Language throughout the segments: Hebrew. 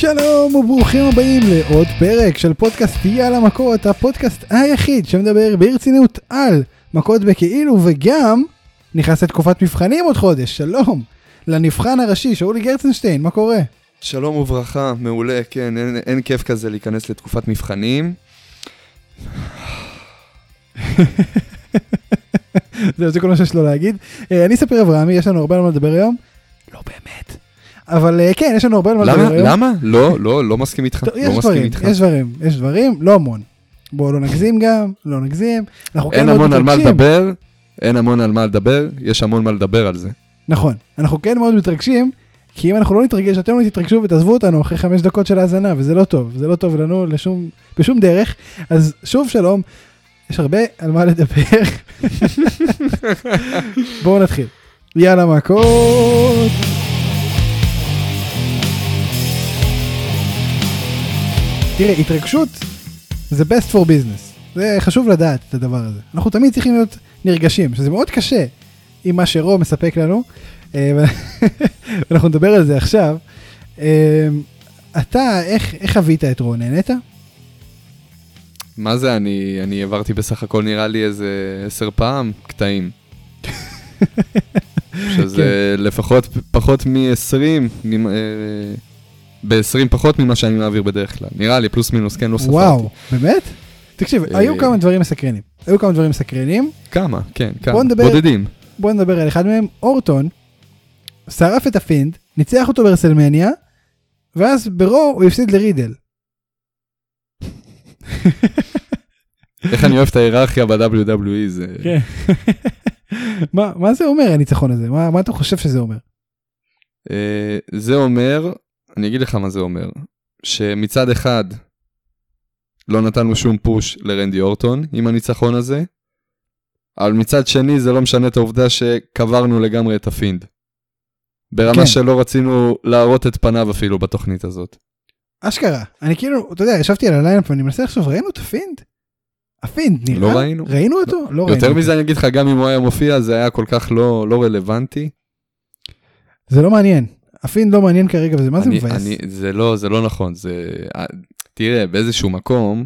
שלום וברוכים הבאים לעוד פרק של פודקאסט יאללה מכות, הפודקאסט היחיד שמדבר ברצינות על מכות בכאילו וגם נכנס לתקופת מבחנים עוד חודש, שלום לנבחן הראשי שאולי גרצנשטיין, מה קורה? שלום וברכה, מעולה, כן, אין, אין כיף כזה להיכנס לתקופת מבחנים. זהו, זה כל מה שיש לו להגיד. אה, אני ספיר אברהמי, יש לנו הרבה על מה לדבר היום. לא באמת. אבל אה, כן, יש לנו הרבה על מה לדבר? היום. למה? לא, לא, לא מסכים איתך, לא יש מסכים דברים. יש דברים, יש דברים, לא המון. בואו לא נגזים גם, לא נגזים. כן אין המון על מה. לדבר, אין המון על מה לדבר, יש המון מה לדבר על זה. נכון, אנחנו כן מאוד מתרגשים, כי אם אנחנו לא נתרגש, אתם לא תתרגשו ותעזבו אותנו אחרי חמש דקות של האזנה, וזה לא טוב, זה לא טוב לנו לשום, בשום דרך. אז שוב שלום, יש הרבה על מה לדבר. בואו נתחיל. יאללה מכות. תראה, התרגשות זה best for business. זה חשוב לדעת את הדבר הזה. אנחנו תמיד צריכים להיות נרגשים, שזה מאוד קשה עם מה שרו מספק לנו. אה, ואנחנו נדבר על זה עכשיו. אה, אתה, איך, איך חווית את רו? נהנית? מה זה, אני, אני העברתי בסך הכל נראה לי איזה עשר פעם קטעים. שזה כן. לפחות פחות מ-20, ב-20 פחות ממה שאני מעביר בדרך כלל. נראה לי, פלוס מינוס, כן, לא ספרתי. וואו, באמת? תקשיב, אה, היו כמה דברים מסקרנים. היו כמה דברים מסקרנים. כמה, כן, כמה. נדבר- בודדים. בוא נדבר על אחד מהם. אורטון שרף את ה Fiend, ניצח אותו ברסלמניה, ואז ברו הוא הפסיד לרידל. איך אני אוהב את ההיררכיה ב-WWE, זה... כן. מה, מה זה אומר הניצחון הזה? מה, מה אתה חושב שזה אומר? אה, זה אומר, אני אגיד לך מה זה אומר, שמצד אחד לא נתנו שום פוש לרנדי אורטון עם הניצחון הזה, אבל מצד שני זה לא משנה את העובדה שקברנו לגמרי את ה Fiend. ברמה כן. שלא רצינו להראות את פניו אפילו בתוכנית הזאת. אשכרה. אני כאילו, אתה יודע, ישבתי על ה line-up ואני מנסה לחשוב, ראינו את ה Fiend? ה Fiend נראה? לא ראינו. ראינו אותו? לא ראינו. יותר. מזה אני אגיד לך, גם אם הוא היה מופיע זה היה כל כך לא, לא רלוונטי. זה לא מעניין. ה Fiend לא מעניין כרגע וזה מה זה מבאס. אני, זה לא, זה לא נכון, זה... תראה, באיזשהו מקום,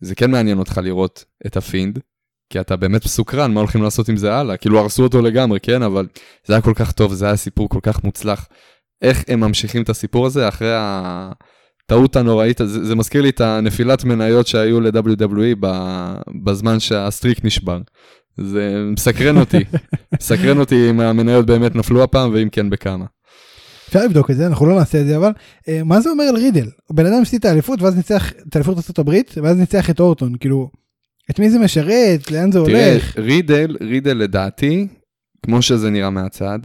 זה כן מעניין אותך לראות את ה Fiend, כי אתה באמת מסוקרן מה הולכים לעשות עם זה הלאה. כאילו הרסו אותו לגמרי, כן? אבל זה היה כל כך טוב, זה היה סיפור כל כך מוצלח. איך הם ממשיכים את הסיפור הזה אחרי הטעות הנוראית, זה, זה מזכיר לי את הנפילת מניות שהיו ל-WWE בזמן שהסטריק נשבר. זה מסקרן אותי, מסקרן אותי אם המניות באמת נפלו הפעם, ואם כן בכמה. אפשר לבדוק את זה, אנחנו לא נעשה את זה, אבל אה, מה זה אומר על רידל? בן אדם הפסיד את האליפות ואז ניצח את האליפות ארצות הברית, ואז ניצח את אורטון, כאילו, את מי זה משרת? לאן זה תראה, הולך? רידל, רידל לדעתי, כמו שזה נראה מהצד,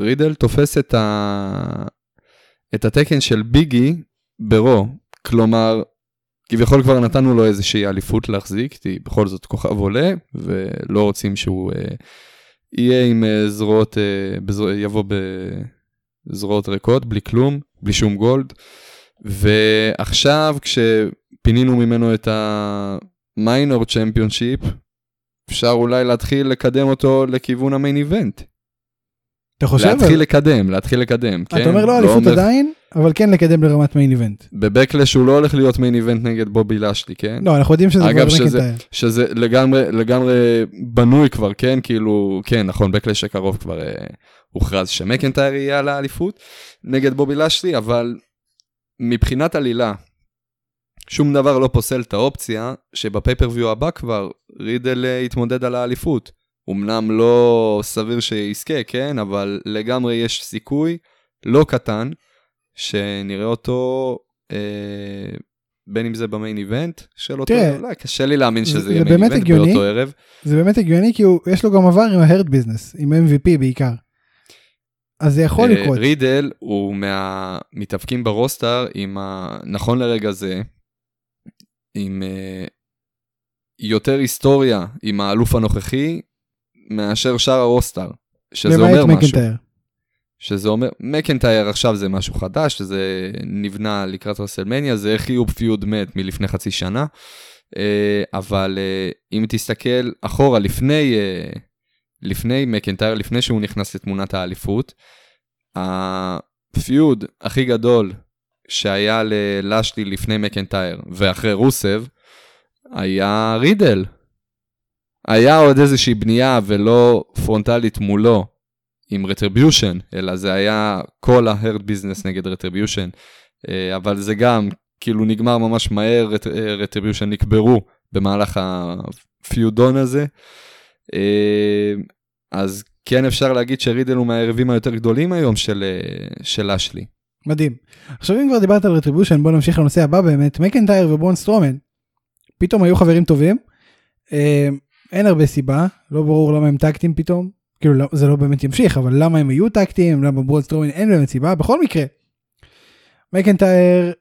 רידל תופס את, ה... את התקן של ביגי ברו. כלומר, כביכול כבר נתנו לו איזושהי אליפות להחזיק, כי בכל זאת כוכב עולה, ולא רוצים שהוא אה, יהיה עם אה, זרועות, אה, בזרוע, יבוא בזרועות ריקות, בלי כלום, בלי שום גולד. ועכשיו, כשפינינו ממנו את המיינור צ'מפיונשיפ, אפשר אולי להתחיל לקדם אותו לכיוון המיין איבנט. אתה חושב? להתחיל לקדם, להתחיל לקדם, כן? אתה אומר לא אליפות אומר- עדיין, אבל כן לקדם לרמת מיין איבנט. בבקלש הוא לא הולך להיות מיין איבנט נגד בובי לשלי, כן? לא, אנחנו יודעים שזה אגב, כבר שזה- לגמרי, לגמרי בנוי כבר, כן? כאילו, כן, נכון, בקלש הקרוב כבר אה, הוכרז שמקנטייר יהיה על האליפות נגד בובי לשלי, אבל מבחינת עלילה, שום דבר לא פוסל את האופציה שבפייפריוויו הבא כבר רידל אה, יתמודד על האליפות. אמנם לא סביר שיזכה, כן? אבל לגמרי יש סיכוי לא קטן שנראה אותו אה, בין אם זה במיין איבנט של אותו, תראה, אולי קשה לי להאמין זה- שזה זה יהיה מיין איבנט הגיוני. באותו ערב. זה באמת הגיוני כי הוא, יש לו גם עבר עם ההרד ביזנס, עם MVP בעיקר. אז זה יכול אה, לקרות. רידל הוא מהמתאבקים ברוסטר עם ה... נכון לרגע זה, עם אה, יותר היסטוריה עם האלוף הנוכחי מאשר שאר ה roster. שזה אומר משהו. מקינטייר. שזה אומר, מקנטייר עכשיו זה משהו חדש, שזה נבנה לקראת רסלמניה, זה יהיו feud מת מלפני חצי שנה. אה, אבל אה, אם תסתכל אחורה לפני, אה, לפני מקנטייר, לפני שהוא נכנס לתמונת האליפות, ה feud הכי גדול שהיה ללאשלי לפני מקנטייר ואחרי רוסב, היה רידל. היה עוד איזושהי בנייה ולא פרונטלית מולו עם רטריביושן, אלא זה היה כל ה-Hurt Business נגד רטריביושן, אבל זה גם כאילו נגמר ממש מהר, רטריביושן נקברו במהלך הפיודון הזה. אה, אז כן אפשר להגיד שרידל הוא מהיריבים היותר גדולים היום של, אה, של לאשלי. מדהים. עכשיו אם כבר דיברת על רטריביושן בוא נמשיך לנושא הבא באמת מקנטייר וברון סטרומן פתאום היו חברים טובים. אין הרבה סיבה לא ברור למה הם tag team פתאום כאילו לא, זה לא באמת ימשיך אבל למה הם היו tag team למה ברון סטרומן אין באמת סיבה בכל מקרה. מקנטייר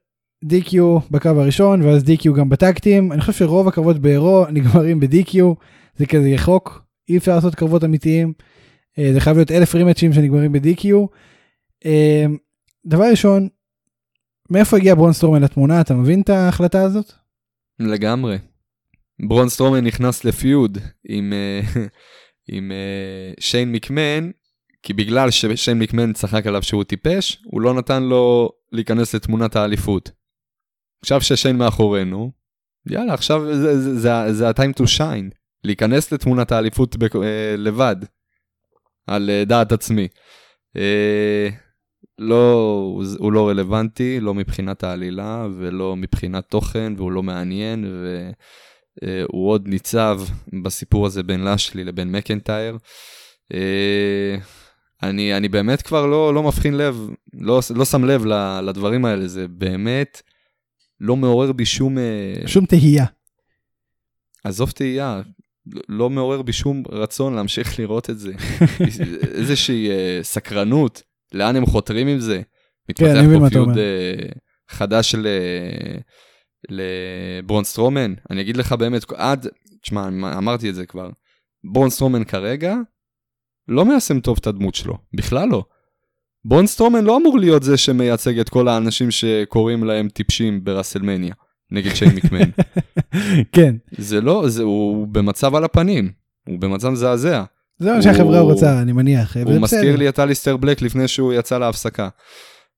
DQ בקרב הראשון ואז DQ גם ב tag team אני חושב שרוב הקרבות ברואו נגמרים ב-DQ זה כזה חוק אי אפשר לעשות קרבות אמיתיים אה, זה חייב להיות אלף רימצ'ים שנגמרים ב-DQ. אה, דבר ראשון מאיפה הגיע ברון סטרומן לתמונה אתה מבין את ההחלטה הזאת? לגמרי. ברון סטרומן נכנס לפיוד עם, אה, עם שיין מקמן כי בגלל ששיין מקמן צחק עליו שהוא טיפש הוא לא נתן לו להיכנס לתמונת האליפות. עכשיו ששיין מאחורינו, יאללה, עכשיו זה, זה, זה, זה ה-time to shine, להיכנס לתמונת האליפות ב, אה, לבד, על אה, דעת עצמי. אה, לא, הוא לא רלוונטי, לא מבחינת העלילה ולא מבחינת תוכן, והוא לא מעניין, והוא עוד ניצב בסיפור הזה בין לשלי לבין מקנטייר. אה, אני, אני באמת כבר לא, לא מבחין לב, לא, לא שם לב לדברים האלה, זה באמת לא מעורר בי שום... אה, שום תהייה. עזוב תהייה, לא מעורר בי שום רצון להמשיך לראות את זה. איזושהי סקרנות, לאן הם חותרים עם זה. מתפתח כן, פה פיוד חדש ל... לברון סטרומן. אני אגיד לך באמת, עד, תשמע, אמרתי את זה כבר, ברון סטרומן כרגע לא מיישם טוב את הדמות שלו, בכלל לא. ברון סטרומן לא אמור להיות זה שמייצג את כל האנשים שקוראים להם טיפשים בראסלמניה, נגד שיין מקמן. כן. זה לא, זה, הוא במצב על הפנים, הוא במצב מזעזע. זה מה שהחברה רוצה, אני מניח. הוא מזכיר לי את אליסטר בלק לפני שהוא יצא להפסקה.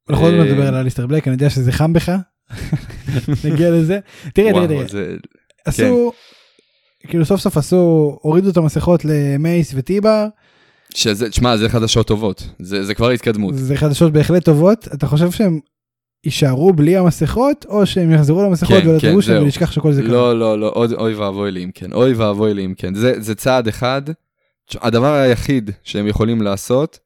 אנחנו עוד מעט נדבר על אליסטר בלק, אני יודע שזה חם בך. נגיע לזה. תראה, תראה, תראה. עשו, כן. כאילו סוף סוף עשו, הורידו את המסכות למייס וטיבר. שזה, תשמע, זה חדשות טובות, זה, זה כבר התקדמות. זה חדשות בהחלט טובות, אתה חושב שהם יישארו בלי המסכות, או שהם יחזרו למסכות כן, ולתראו כן, ולשכח שכל זה קרה? לא, לא, לא, עוד, אוי ואבוי לי אם כן, אוי ואבוי לי אם כן. זה, זה צעד אחד, הדבר היחיד שהם יכולים לעשות,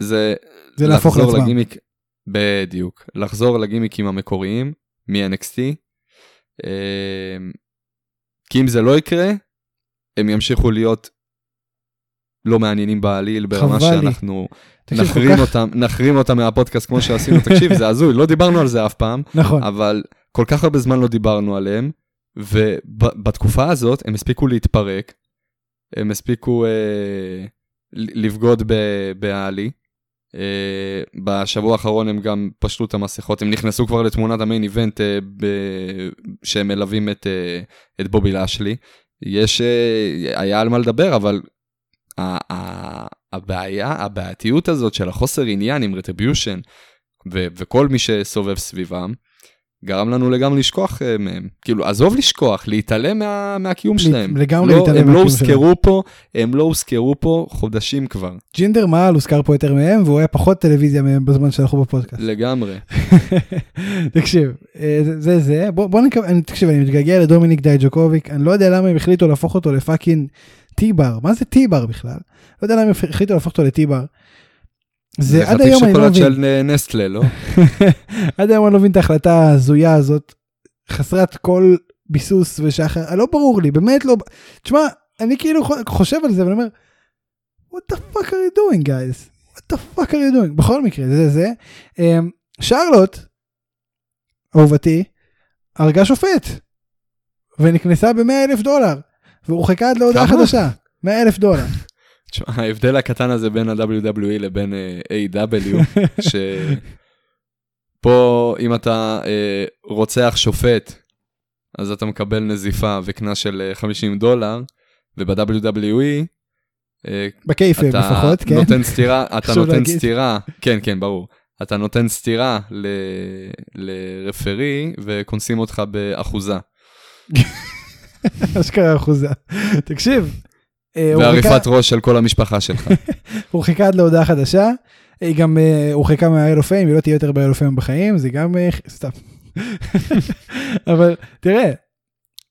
זה, זה להפוך לעצמם. לגימיק, בדיוק, לחזור לגימיקים המקוריים מ-NXT, אה, כי אם זה לא יקרה, הם ימשיכו להיות לא מעניינים בעליל ברמה שאנחנו נחרים כך... אותם, נחרים אותם מהפודקאסט כמו שעשינו, תקשיב, זה הזוי, לא דיברנו על זה אף פעם, נכון, אבל כל כך הרבה זמן לא דיברנו עליהם, ובתקופה הזאת הם הספיקו להתפרק, הם הספיקו אה, לבגוד בעלי. אה, בשבוע האחרון הם גם פשטו את המסכות, הם נכנסו כבר לתמונת המיין איבנט אה, שהם מלווים את, אה, את בובי לאשלי. יש, היה על מה לדבר, אבל הבעיה, הבעייתיות הזאת של החוסר עניין עם רטריביושן וכל מי שסובב סביבם, גרם לנו לגמרי לשכוח uh, מהם. כאילו, עזוב לשכוח, להתעלם מה, מהקיום שלהם. לגמרי לא, להתעלם הם לא הוזכרו פה, הם לא הוזכרו פה חודשים כבר. ג'ינדר מעל הוזכר פה יותר מהם, והוא היה פחות טלוויזיה מהם בזמן שאנחנו בפודקאסט. לגמרי. תקשיב, אה, זה זה. בוא, בוא נקווה, תקשיב, אני מתגעגע לדומיניק דייג'אקוביץ', אני לא יודע למה הם החליטו להפוך אותו ל fucking טיבר, מה זה טיבר בכלל? לא יודע למה הם החליטו להפוך אותו לטיבר. זה עד היום אני לא מבין. זה חתיך שוקולד של נסטלה, לא? עד היום אני לא מבין את ההחלטה ההזויה הזאת, חסרת כל ביסוס ושחר, לא ברור לי, באמת לא, תשמע, אני כאילו חושב על זה ואני אומר, what the fuck are you doing guys? what the fuck are you doing? בכל מקרה, זה זה. אמ, שרלוט, אהובתי, הרגה שופט, ונכנסה ב-100 אלף דולר. והורחקה עד להודעה חדשה, 100 אלף דולר. ההבדל הקטן הזה בין ה-WWE לבין uh, A.W. שפה אם אתה uh, רוצח שופט, אז אתה מקבל נזיפה וקנס של 50 אה, דולר, וב-WWE, בקייפים לפחות, כן. נותן סטירה, אתה נותן סטירה, כן, כן, ברור. אתה נותן סטירה ל... לרפרי וקונסים אותך באחוזה. אשכרה אחוזה. תקשיב. אה, ועריפת ראש של כל המשפחה שלך. הוא חיכה עד להודעה חדשה. היא גם אה, הורחקה פיים, היא לא תהיה יותר פיים בחיים, זה גם אה, סתם. אבל תראה,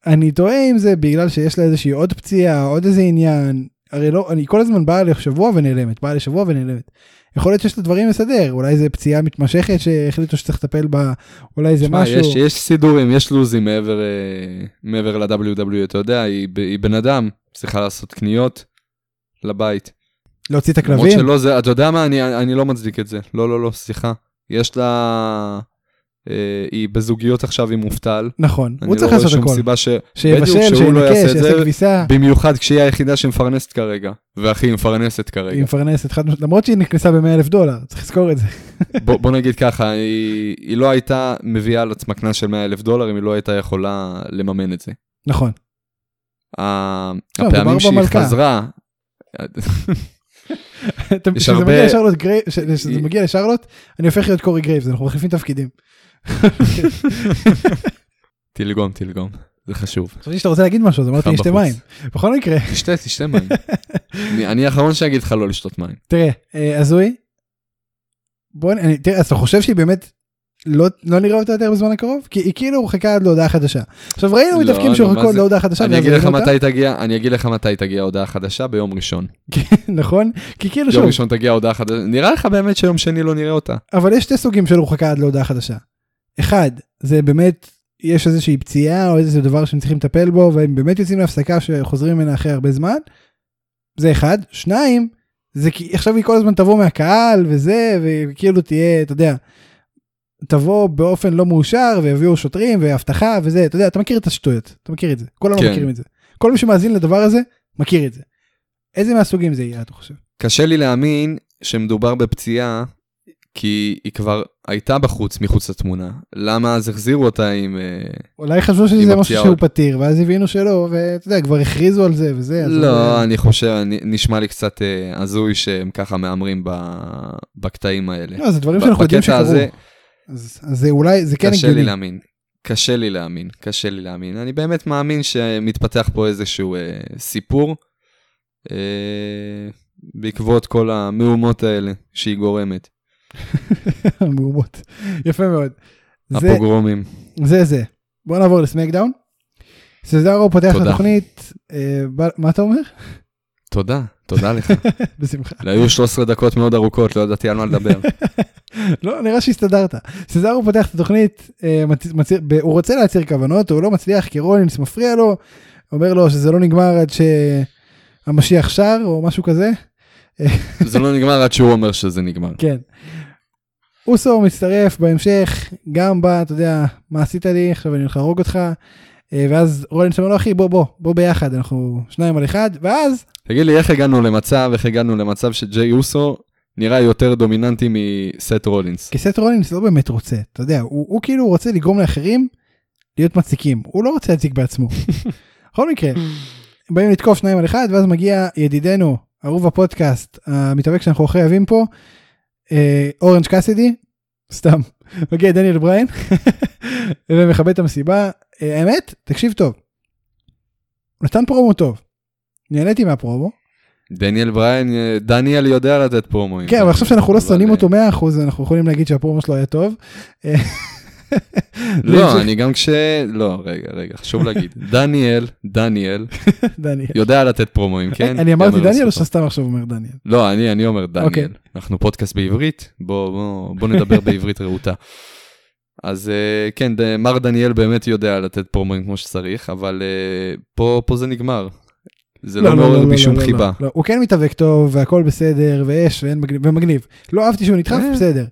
אני תוהה אם זה בגלל שיש לה איזושהי עוד פציעה, עוד איזה עניין. הרי לא, אני כל הזמן באה לשבוע ונעלמת, באה לשבוע ונעלמת. יכול להיות שיש לה דברים לסדר, אולי זה פציעה מתמשכת שהחליטו שצריך לטפל בה, אולי זה משהו. יש, יש סידורים, יש לוזים מעבר, אה, מעבר ל-WW, אתה יודע, היא, היא בן אדם, צריכה לעשות קניות לבית. להוציא את למרות הכלבים. שלא זה, אתה יודע מה, אני, אני לא מצדיק את זה. לא, לא, לא, סליחה. יש לה... אה, היא בזוגיות עכשיו עם מובטל. נכון, אני הוא לא צריך רואה לעשות שום הכל. סיבה ש... שיבשל, שהוא לא יעשה את זה. כביסה. במיוחד כשהיא היחידה שמפרנסת כרגע. והכי מפרנסת כרגע. היא מפרנסת, חד למרות שהיא נכנסה ב-100 אלף דולר, צריך לזכור את זה. בוא, בוא נגיד ככה, היא, היא לא הייתה מביאה על עצמה קנס של 100 אלף דולר אם היא לא הייתה יכולה לממן את זה. נכון. לא, הפעמים שהיא. חזרה, יש הרבה- כשזה מגיע לשרלוט, אני הופך להיות קורי גרייבס, אנחנו מחליפים תפקידים. תלגום, תלגום, זה חשוב. חשבתי שאתה רוצה להגיד משהו, אז אמרתי חם לי שתה בחוץ. מים. בכל מקרה, תשתה, תשתה מים. אני- האחרון שאגיד לך לא לשתות מים. תראה, אה, הזוי. בוא, אני- תראה, אז אתה חושב שהיא באמת לא לא נראה אותה יותר בזמן הקרוב? כי היא כאילו הורחקה עד להודעה חדשה. עכשיו ראינו לא, מתאבקים נו, שהורחקו עד? להודעה חדשה. אני אגיד לך ראינו אותה, מתי תגיע, אני אגיד לך מתי תגיע הודעה חדשה ביום ראשון. נכון? כי כאילו יום שוב, ראשון תגיע הודעה חדשה, נראה לך באמת שיום שני לא נראה אותה. אבל יש שתי סוגים של הורחקה עד להודעה חדשה. אחד, זה באמת, יש איזושהי פציעה או איזה דבר שהם צריכים לטפל בו, והם באמת יוצאים להפסקה שחוזרים ממנה אחרי הרבה זמן. זה אחד. שניים, זה כי עכשיו היא כל הזמן תבוא מהקהל וזה, וכאילו תהיה, אתה יודע, תבוא באופן לא מאושר ויביאו שוטרים ואבטחה וזה, אתה יודע, אתה מכיר את השטויות, אתה מכיר את זה, כולנו כן. מכירים את זה. כל מי שמאזין לדבר הזה, מכיר את זה. איזה מהסוגים זה יהיה, אתה חושב? קשה לי להאמין שמדובר בפציעה, כי היא כבר הייתה בחוץ, מחוץ לתמונה. למה אז החזירו אותה עם... אה, אולי חשבו שזה משהו שהוא. פתיר ואז הבינו שלא ואתה יודע כבר הכריזו על זה וזה. לא, זה- אני חושב, נשמע לי קצת אה, הזוי שהם ככה מהמרים בקטעים האלה. לא, זה דברים שאנחנו יודעים שקרו. אז אז זה אולי זה כן קשה לי הגיוני. להאמין. קשה לי להאמין, קשה לי להאמין. אני באמת מאמין שמתפתח פה איזשהו אה, סיפור אה, בעקבות כל המהומות האלה שהיא גורמת. מהומות. יפה מאוד. הפוגרומים. זה זה. בוא נעבור לסמקדאון. סזארו פותח את. התוכנית. אה, מה אתה אומר? תודה, תודה לך. בשמחה. היו 13 דקות מאוד ארוכות, לא ידעתי על מה לדבר. לא נראה שהסתדרת. סזארו פותח את התוכנית. אה, הוא רוצה להצהיר כוונות הוא לא מצליח כי רולינס מפריע לו. אומר לו שזה לא נגמר עד שהמשיח שר או משהו כזה. זה לא נגמר עד שהוא אומר שזה נגמר. כן. אוסו מצטרף בהמשך, גם בא, אתה יודע, מה עשית לי, עכשיו אני הולך להרוג אותך. אה, ואז רולינס אומר לו, אחי, בוא, בוא, בוא ביחד, אנחנו שניים על אחד, ואז, תגיד לי, איך הגענו למצב, איך הגענו למצב שג'יי אוסו נראה יותר דומיננטי מסט רולינס? כי סט רולינס לא באמת רוצה, אתה יודע, הוא, הוא כאילו רוצה לגרום לאחרים להיות מציקים, הוא לא רוצה להציק בעצמו. בכל מקרה, באים לתקוף שניים על אחד, ואז מגיע ידידנו, אהוב הפודקאסט, המתאבק שאנחנו הכי אוהבים פה, אורנג' קאסידי, סתם, מגיע דניאל בריין, ומכבד את המסיבה. אה, האמת, תקשיב טוב, נתן פרומו טוב, נהניתי מהפרומו, דניאל בריין, אה, דניאל יודע לתת פרומואים. כן, אבל עכשיו שאנחנו לא שונאים אה, אותו 100% אנחנו יכולים להגיד שהפרומו שלו היה טוב. לא, אני גם כש... לא, רגע, רגע, חשוב להגיד. דניאל, דניאל. יודע לתת פרומואים, כן? אני אמרתי דניאל או לזכותו. שאתה סתם עכשיו אומר דניאל? לא, אני, אומר אוקיי. דניאל. אנחנו פודקאסט בעברית, בוא, בוא, בוא נדבר בעברית רהוטה. אז אה, כן, מר דניאל באמת יודע לתת פרומואים כמו שצריך, אבל אה, פה, זה נגמר. זה לא מעורר בי שום לא, חיבה. לא. הוא כן מתאבק טוב והכל בסדר ואין מגניב- ומגניב. לא אהבתי שהוא נדחף אה. בסדר.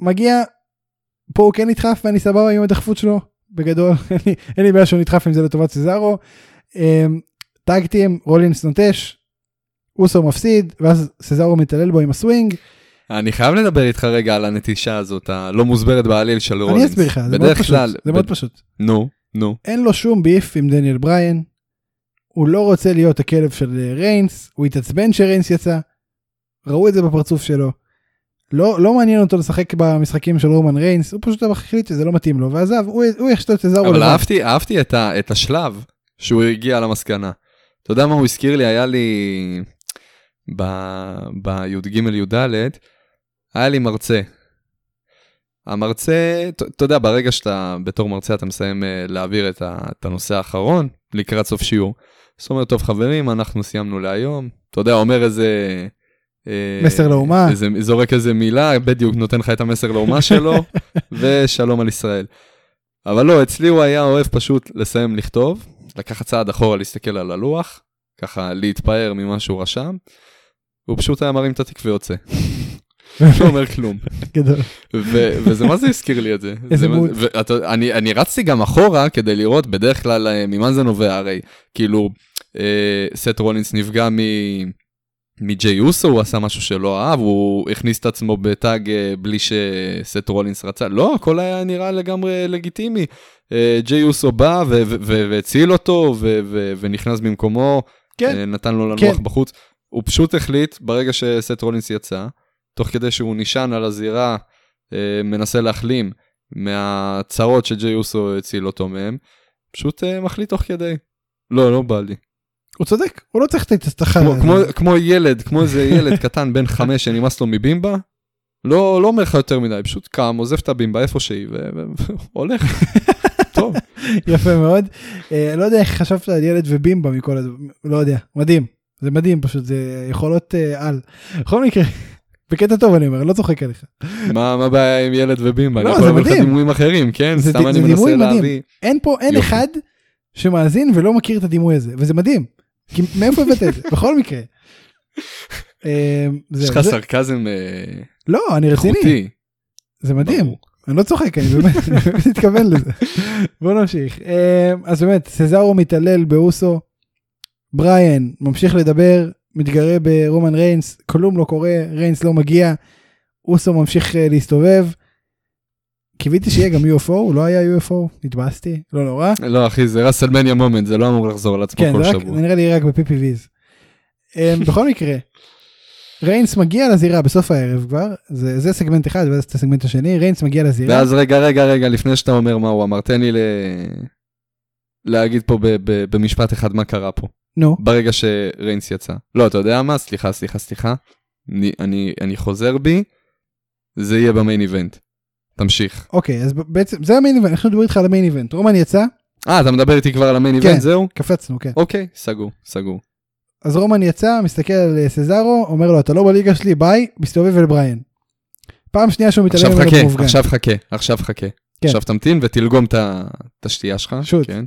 מגיע, פה הוא כן נדחף ואני סבבה עם הדחפות שלו בגדול אין לי- בעיה שהוא נדחף אם זה לטובת סזארו. אה, טאגטים רולינס נוטש. אוסו מפסיד ואז סזארו מתעלל בו עם הסווינג. אני חייב לדבר איתך רגע על הנטישה הזאת, הלא מוסברת בעליל של רולינס. אני אסביר לך זה מאוד פשוט. כלל, זה מאוד פשוט. נו, נו. אין לו שום ביף עם דניאל בריין. הוא לא רוצה להיות הכלב של אה, ריינס, הוא התעצבן שריינס יצא. ראו את זה בפרצוף שלו. לא, לא מעניין אותו לשחק במשחקים של רומן ריינס, הוא פשוט החליט שזה לא מתאים לו, ועזב, הוא, הוא יחשוב את סזארו אבל לבד. אהבתי, אהבתי את, ה, את השלב שהוא הגיע למסקנה. אתה יודע מה הוא הזכיר לי? היה לי בי"ג י"ד, היה לי מרצה. המרצה, אתה אתה יודע, ברגע שאתה בתור מרצה אתה מסיים אה, להעביר את, ה, את הנושא האחרון לקראת סוף שיעור. זאת אומרת, טוב חברים, אנחנו סיימנו להיום. אתה יודע, אומר איזה... אה, מסר לאומה. איזה, זורק איזה מילה, בדיוק נותן לך את המסר לאומה שלו, ושלום על ישראל. אבל לא, אצלי הוא היה אוהב פשוט לסיים לכתוב, לקחת צעד אחורה להסתכל על הלוח, ככה להתפאר ממה שהוא רשם, הוא פשוט היה מרים את התיק ויוצא. לא אומר כלום. גדול. וזה מה זה הזכיר לי את זה. איזה מוד. אני, אני רצתי גם אחורה כדי לראות בדרך כלל אה, ממה זה נובע, הרי כאילו אה, סט רולינס נפגע מ... מג'יי אוסו, הוא עשה משהו שלא אהב, הוא הכניס את עצמו בטאג אה, בלי שסט רולינס רצה. לא, הכל היה נראה לגמרי לגיטימי. אה, ג'יי אוסו בא והציל אותו ונכנס במקומו, כן. אה, נתן לו לנוח כן. בחוץ. הוא פשוט החליט, ברגע שסט רולינס יצא, תוך כדי שהוא נשען על הזירה, אה, מנסה להחלים מהצרות שג'יי אוסו הציל אותו מהם, פשוט אה, מחליט תוך כדי. לא, לא בא לי. הוא צודק, הוא לא צריך את ההצלחה. כמו, כמו, כמו ילד, כמו איזה ילד קטן בן חמש שנמאס לו מבימבה, לא, לא אומר לך יותר מדי, פשוט קם, עוזב את הבימבה איפה שהיא, והולך. טוב. יפה מאוד. אה, לא יודע איך חשבת על ילד ובימבה מכל הזה, לא יודע, מדהים. זה מדהים פשוט, זה יכולות אה, על. בכל מקרה, בקטע טוב אני אומר, לא צוחק עליך. מה הבעיה עם ילד ובימבה? לא, אני יכול להביא לך. דימויים אחרים, כן? סתם אני מנסה. להביא. אין פה, אין. אחד שמאזין ולא מכיר את הדימוי הזה, וזה מדהים. כי מאיפה הבאת את זה? בכל מקרה. זהו, יש לך סרקזם אה, לא, אני רציני. זה מדהים. אני לא צוחק, אני באמת מתכוון לזה. בוא נמשיך. אה, אז באמת, סזארו מתעלל באוסו, בריאן ממשיך לדבר, מתגרה ברומן ריינס, כלום לא קורה, ריינס לא מגיע, אוסו ממשיך אה, להסתובב. קיוויתי שיהיה גם UFO, לא היה UFO, התבאסתי, לא נורא. לא אחי זה ראסלמניה מומנט זה לא אמור לחזור על עצמו כן, כל שבוע. זה נראה לי רק ב-PPVs. אה, בכל מקרה, ריינס מגיע לזירה בסוף הערב כבר, זה, זה סגמנט אחד ואז את הסגמנט השני, ריינס מגיע לזירה. ואז רגע רגע רגע לפני שאתה אומר מה הוא אמר תן לי ל... להגיד פה ב- ב- במשפט אחד מה קרה פה נו, ברגע שריינס יצא. לא אתה יודע מה סליחה סליחה סליחה. אני, אני, אני חוזר בי. זה יהיה ב main event. תמשיך. אוקיי, אז בעצם זה ה main event, אנחנו מדברים איתך על ה main event. רומן יצא, אה אתה מדבר איתי כבר על המיין כן. איבנט זהו? קפצנו, כן. אוקיי סגור סגור. אז רומן יצא, מסתכל על אה, סזארו, אומר לו, אתה לא בליגה שלי, ביי, מסתובב אל בריין. פעם שנייה שהוא מתעלם עכשיו ממנו במופגן. עכשיו חכה עכשיו חכה. כן. עכשיו תמתין ותלגום את השתייה שלך. שוט. כן.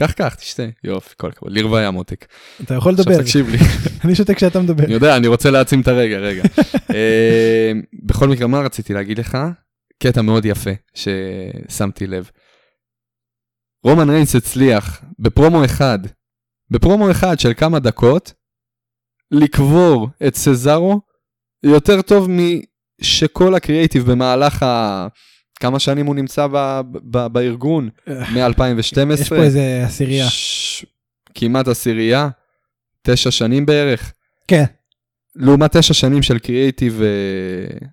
קח קח תשתה יופי כל הכבוד לרוויה מותק. אתה יכול עכשיו לדבר, תקשיב לי. אני שותק כשאתה מדבר. אני יודע, אני רוצה להעצים את הרגע, רגע. אה, בכל מקרה, מה רציתי להגיד לך? קטע מאוד יפה ששמתי לב. רומן ריינס הצליח בפרומו אחד, בפרומו אחד של כמה דקות, לקבור את סזארו יותר טוב משכל הקריאייטיב במהלך ה... כמה שנים הוא נמצא ב... ב... בארגון? מ-2012? יש פה איזה עשירייה. ש... כמעט עשירייה, תשע שנים בערך. כן, לעומת תשע שנים של קריאייטיב אה, אה,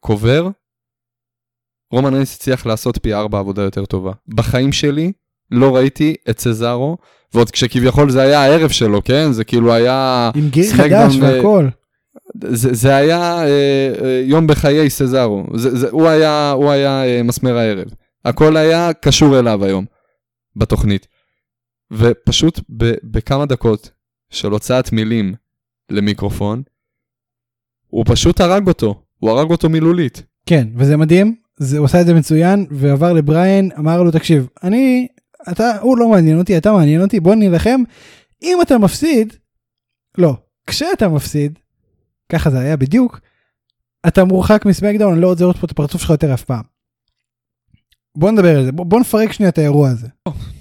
קובר, רומן ריינס הצליח לעשות פי ארבע עבודה יותר טובה. בחיים שלי לא ראיתי את סזארו, ועוד כשכביכול זה היה הערב שלו, כן? זה כאילו היה... עם גיר חדש אה, והכל. זה, זה היה אה, אה, יום בחיי סזארו. זה, זה, הוא היה, הוא היה אה, מסמר הערב. הכל היה קשור אליו היום בתוכנית. ופשוט ב, בכמה דקות של הוצאת מילים למיקרופון, הוא פשוט הרג אותו. הוא הרג אותו מילולית. כן, וזה מדהים, זה, הוא עשה את זה מצוין, ועבר לבריין, אמר לו, תקשיב, אני, אתה, הוא לא מעניין אותי, אתה מעניין אותי, בוא נילחם. אם אתה מפסיד, לא, כשאתה מפסיד, ככה זה היה בדיוק, אתה מורחק מסמקדאון, אני לא רוצה לראות פה את הפרצוף שלך יותר אף פעם. בוא נדבר על זה, בוא, בוא נפרק שנייה את האירוע הזה.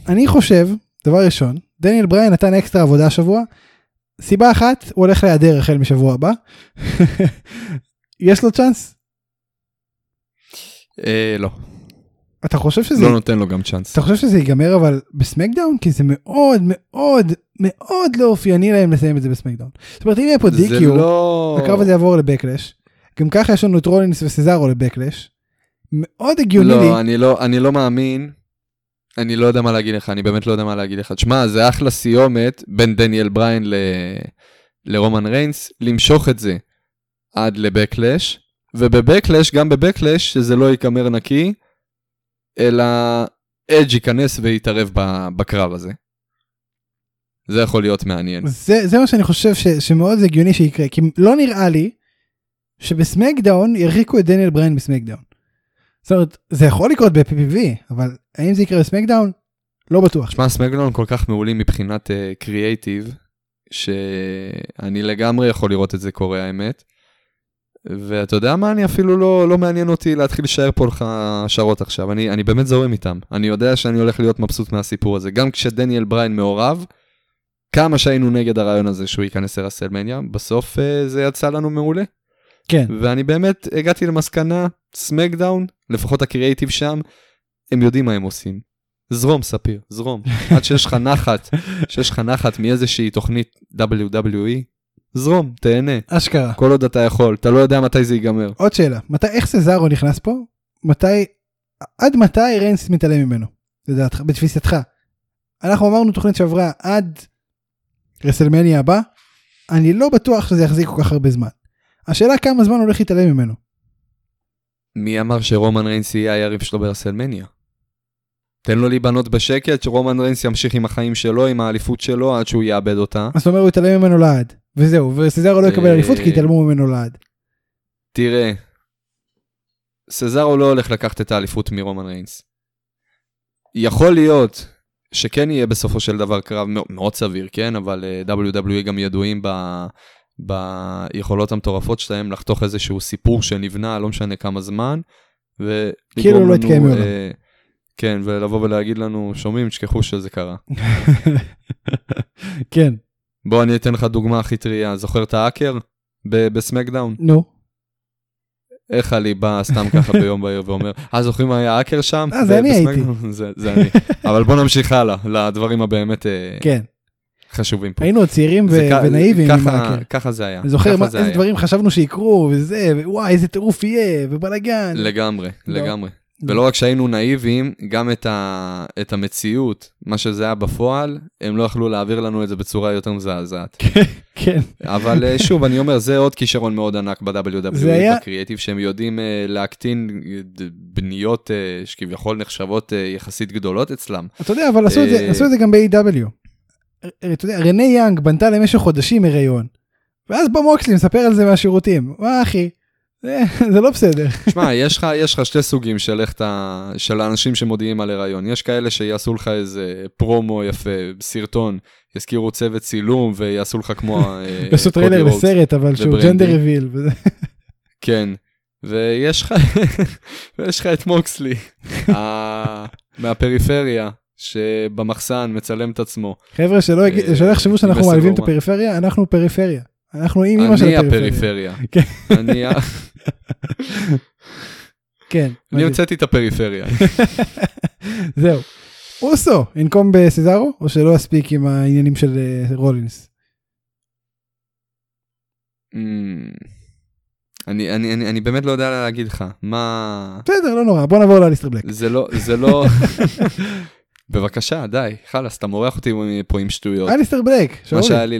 אני חושב, דבר ראשון, דניאל בריין נתן אקסטרה עבודה השבוע, סיבה אחת, הוא הולך להיעדר החל משבוע הבא. יש לו צ'אנס? אה, לא. אתה חושב שזה לא נותן לו גם צ'אנס. אתה חושב שזה ייגמר אבל בסמקדאון כי זה מאוד מאוד מאוד לא אופייני להם לסיים את זה בסמקדאון. זאת אומרת אם יהיה פה DQ לא... הקרב הזה יעבור לבקלאש גם ככה יש לנו את רולינס וסזארו לבקלש. מאוד הגיוני לי. לא, אני לא, אני לא מאמין. אני לא יודע מה להגיד לך, אני באמת לא יודע מה להגיד לך. תשמע, זה אחלה סיומת בין דניאל בריין ל... לרומן ריינס, למשוך את זה עד לבקלש, ובבקלש, גם בבקלש, שזה לא ייגמר נקי, אלא אדג' ייכנס ויתערב בקרב הזה. זה יכול להיות מעניין. זה, זה מה שאני חושב ש, שמאוד הגיוני שיקרה כי לא נראה לי שבסמקדאון ירחיקו את דניאל בריין בסמקדאון. זאת אומרת זה יכול לקרות ב-PPV אבל האם זה יקרה בסמקדאון? לא בטוח. שמע, סמקדאון כל כך מעולים מבחינת קריאייטיב, שאני לגמרי יכול לראות את זה קורה האמת. ואתה יודע מה, אני אפילו לא, לא מעניין אותי להתחיל לשער פה לך השערות עכשיו, אני, אני באמת זורם איתם. אני יודע שאני הולך להיות מבסוט מהסיפור הזה. גם כשדניאל בריין מעורב, כמה שהיינו נגד הרעיון הזה שהוא ייכנס לרסלמניה, בסוף uh, זה יצא לנו מעולה. כן. ואני באמת הגעתי למסקנה, סמקדאון, לפחות הקריאייטיב שם, הם יודעים מה הם עושים. זרום, ספיר, זרום. עד שיש לך נחת, שיש לך נחת מאיזושהי תוכנית WWE, זרום, תהנה. אשכרה. כל עוד אתה יכול, אתה לא יודע מתי זה ייגמר. עוד שאלה מתי איך סזארו נכנס פה? מתי עד מתי ריינס מתעלם ממנו? לדעתך בתפיסתך. אנחנו אמרנו תוכנית שעברה עד רסלמניה הבא. אני לא בטוח שזה יחזיק כל כך הרבה זמן. השאלה כמה זמן הולך להתעלם ממנו. מי אמר שרומן ריינס יהיה היריב שלו ברסלמניה? תן לו להיבנות בשקט, שרומן ריינס ימשיך עם החיים שלו, עם האליפות שלו, עד שהוא יאבד אותה. אז אתה אומר הוא יתעלם ממנו לעד. וזהו וסזארו לא יקבל אה, אליפות כי יתעלמו ממנו לעד. תראה, סזארו לא הולך לקחת את האליפות מרומן ריינס. יכול להיות שכן יהיה בסופו של דבר קרב מאוד, סביר, כן? אבל uh, WWE גם ידועים ב, ביכולות המטורפות שלהם לחתוך איזשהו סיפור שנבנה, לא משנה כמה זמן. כאילו לא התקיים מעולם. אה, כן, ולבוא ולהגיד לנו, שומעים, תשכחו שזה קרה. כן בוא אני אתן לך דוגמה הכי טריה, זוכר את האקר ב- בסמקדאון? נו איך עלי בא סתם ככה ביום בהיר ואומר, אה זוכרים מה היה האקר שם? אה, זה אני הייתי." בסמקדאון?" זה אני. אבל בוא נמשיך הלאה, לדברים הבאמת אה, כן חשובים פה. היינו צעירים זה ו- כ- ונאיביים. עם האקר. ככה זה היה. אני זוכר איזה. דברים חשבנו שיקרו וזה וואי איזה טירוף יהיה ובלאגן. לגמרי, לא. לגמרי. לא. ולא רק שהיינו נאיבים, גם את, ה... את המציאות, מה שזה היה בפועל, הם לא יכלו להעביר לנו את זה בצורה יותר מזעזעת. כן אבל אה, שוב, אני אומר, זה עוד כישרון מאוד ענק ב-WWE, היה- בקריאיטיב, שהם יודעים אה, להקטין אה, בניות אה, שכביכול נחשבות אה, יחסית גדולות אצלם. אתה יודע אבל עשו את זה עשו את זה גם ב-AW. אתה יודע רנה יאנג בנתה למשך חודשים הריון. ואז בא מוקסלי מספר על זה מהשירותים. מה אחי? זה לא בסדר. שמע, יש לך, יש לך שתי סוגים של איך אתה, של האנשים שמודיעים על הריון. יש כאלה שיעשו לך איזה פרומו יפה, סרטון, יזכירו צוות צילום ויעשו לך כמו... אה, יעשו קודי טריילר. לסרט אבל שהוא. ג'נדר רוויל. כן, ויש לך, ויש לך את מוקסלי, מהפריפריה, שבמחסן מצלם את עצמו. חבר'ה שלא אה, יחשבו שאנחנו מעליבים את. הפריפריה אנחנו פריפריה. אנחנו עם אמא של הפריפריה. הפריפריה. כן. אני ה- כן. אני מדהים. הוצאתי את הפריפריה. זהו. אוסו ינקום בסזארו או שלא יספיק עם העניינים של אה, רולינס. אמ, אני, אני, אני, אני באמת לא יודע להגיד לך, מה... בסדר לא נורא בוא נעבור לאליסטר בלק. זה לא, זה לא... בבקשה, די, חלאס, אתה מורח אותי פה עם שטויות. אליסטר בלק. מה שאולי. שהיה לי...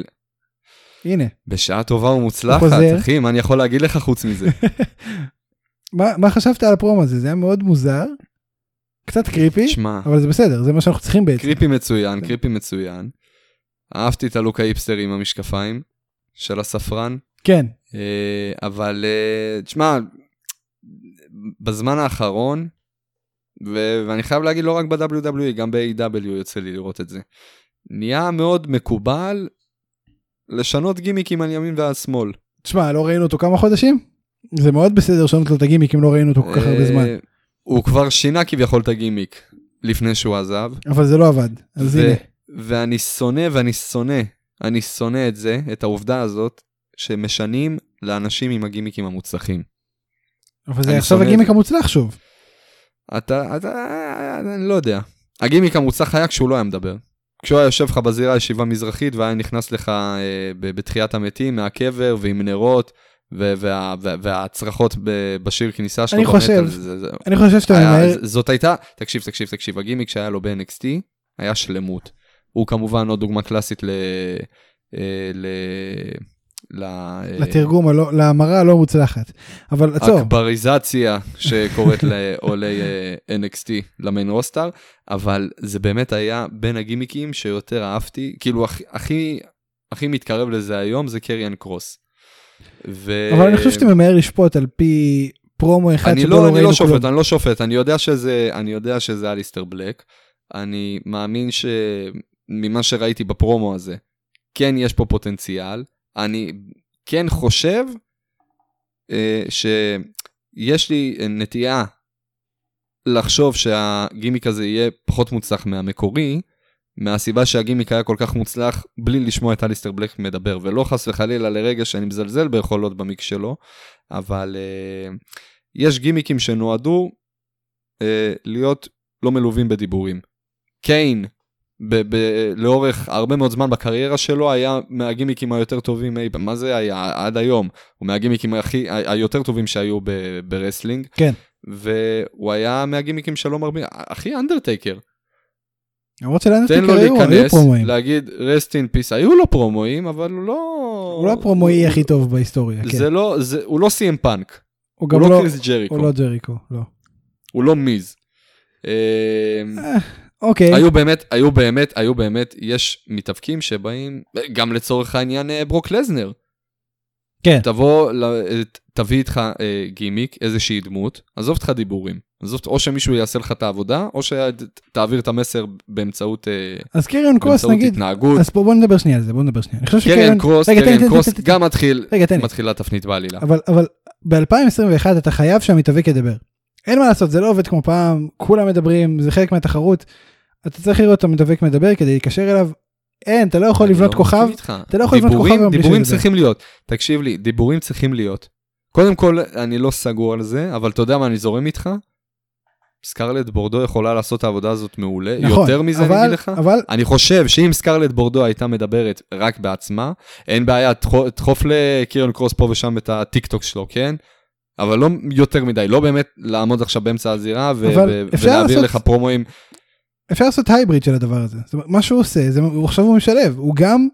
הנה. בשעה טובה ומוצלחת, חוזר. אחי, מה אני יכול להגיד לך חוץ מזה? מה מה חשבת על הפרומו הזה זה היה מאוד מוזר. קצת קריפי שמע, אבל זה בסדר זה מה שאנחנו צריכים בעצם. קריפי מצוין, כן. קריפי מצוין. אהבתי את הלוק האיפסטרי עם המשקפיים של הספרן, כן. אה, אבל אה, תשמע, בזמן האחרון, ו- ואני חייב להגיד לא רק ב-WWE, גם ב-AW יוצא לי לראות את זה, נהיה מאוד מקובל לשנות גימיקים על ימין ועל שמאל. תשמע לא ראינו אותו כמה חודשים? זה מאוד בסדר לשנות לו את הגימיק אם לא ראינו אותו כל כך הרבה אה, זמן. הוא כבר שינה כביכול את הגימיק לפני שהוא עזב. אבל זה לא עבד. אז הנה. ואני שונא ואני שונא, אני שונא את זה, את העובדה הזאת, שמשנים לאנשים עם הגימיקים המוצלחים. אבל זה עכשיו הגימיק. המוצלח שוב. אתה, אתה, אני לא יודע. הגימיק המוצלח היה כשהוא לא היה מדבר. כשהוא היה יושב לך בזירה ישיבה מזרחית והיה נכנס לך אה, בתחיית המתים מהקבר ועם נרות וה- וה- והצרחות בשיר כניסה שלו. אני חושב- זה- זה- אני חושב שאתה ממהר, זאת הייתה, תקשיב, תקשיב, תקשיב, הגימיק שהיה לו ב-NXT היה שלמות. הוא כמובן עוד דוגמה קלאסית ל... אה, ל... אה, לתרגום, הלא- להמרה הלא מוצלחת. אבל עצור, אקבריזציה שקורית לעולי אה, NXT למיין רוסטר, אבל זה באמת היה בין הגימיקים שיותר אהבתי, כאילו הכי, הכי, מתקרב לזה היום זה קריאן קרוס. ו... אבל אני חושב שאתה ממהר לשפוט על פי פרומו אחד אני שבו לא, לא אני ראינו לא כלום. שופט, אני לא שופט, אני יודע שזה, אני יודע שזה אליסטר בלק. אני מאמין שממה שראיתי בפרומו הזה, כן יש פה פוטנציאל. אני כן חושב אה, שיש לי נטייה לחשוב שהגימיק הזה יהיה פחות מוצלח מהמקורי, מהסיבה שהגימיק היה כל כך מוצלח בלי לשמוע את אליסטר בלק מדבר, ולא חס וחלילה לרגע שאני מזלזל ביכולות במיקס שלו, אבל uh, יש גימיקים שנועדו uh, להיות לא מלווים בדיבורים. קיין, ב- ב- לאורך הרבה מאוד זמן בקריירה שלו, היה מהגימיקים היותר טובים אי פעם. מה זה היה? עד היום. הוא מהגימיקים הכי, ה- היותר טובים שהיו ב- wrestling. כן. והוא היה מהגימיקים שלא מרבים. אחי, אנדרטייקר. למרות תן לו שלאנדרטייקר היו היו להיכנס, פרומואים. להגיד rest in peace. היו לו פרומואים, אבל הוא לא... הוא לא הפרומואי הכי טוב בהיסטוריה, כן. זה לא, זה, הוא לא סי.אם פאנק. הוא גם הוא לא לא, קריס ג'ריקו. הוא לא ג'ריקו, לא. הוא לא מיז. אוקיי, היו באמת, היו באמת, היו באמת, יש מתאבקים שבאים, גם לצורך העניין אה, ברוק לזנר. כן. תבוא, ל- תביא איתך אה, גימיק, איזושהי דמות, עזוב אותך דיבורים. עזוב, או שמישהו יעשה לך את העבודה, או שתעביר את המסר באמצעות, אה, אז קריון קרוס נגיד, התנהגות. אז בוא נדבר שנייה על זה, בוא נדבר שנייה. שקריון, קרוס, רגע, לי, קרוס, תן גם מתחיל, מתחילה תפנית בעלילה. אבל אבל ב-2021 אתה חייב שהמתאבק ידבר. אין מה לעשות, זה לא עובד כמו פעם, כולם מדברים, זה חלק מהתחרות. אתה צריך לראות את המתאבק מדבר כדי להתקשר אליו. אין, אתה לא יכול אני לבנות לא כוכב, איתך. אתה לא יכול לבנות דיבורים- כוכב היום בלי דיבורים. צריכים להיות. תקשיב לי, דיבורים צריכים להיות. קודם כל, אני לא סגור על זה, אבל אתה יודע מה אני זורם איתך? סקרלט בורדו יכולה לעשות את העבודה הזאת מעולה. נכון, יותר מזה אני אבל- אגיד לך. אבל אני חושב שאם סקרלט בורדו הייתה מדברת רק בעצמה, אין בעיה, תדחוף לקירן קרוס פה ושם את הטיק טוק שלו, כן? אבל לא יותר מדי, לא באמת לעמוד עכשיו באמצע הזירה ו- ו- ולהעביר לעשות- לך פרומואים. אפשר לעשות hybrid של הדבר הזה. זאת אומרת, מה שהוא עושה, זה, הוא עכשיו הוא משלב, הוא גם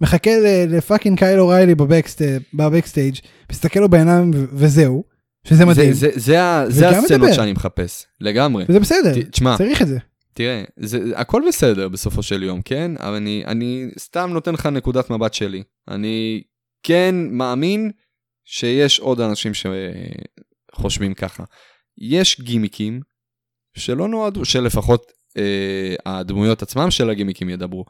מחכה ל fucking קייל אוריילי ב backst- ב backstage, מסתכל לו בעיניים וזהו, שזה זה- מדהים, זה- זה זה וגם הסצנות. שאני מחפש, לגמרי. וזה בסדר, ת- תשמע, צריך את זה. תראה, זה, הכל בסדר בסופו של יום, כן? אבל אני, אני סתם נותן לך נקודת מבט שלי. אני כן מאמין שיש עוד אנשים שחושבים ככה. יש גימיקים שלא נועדו, שלפחות אה, הדמויות עצמם של הגימיקים ידברו.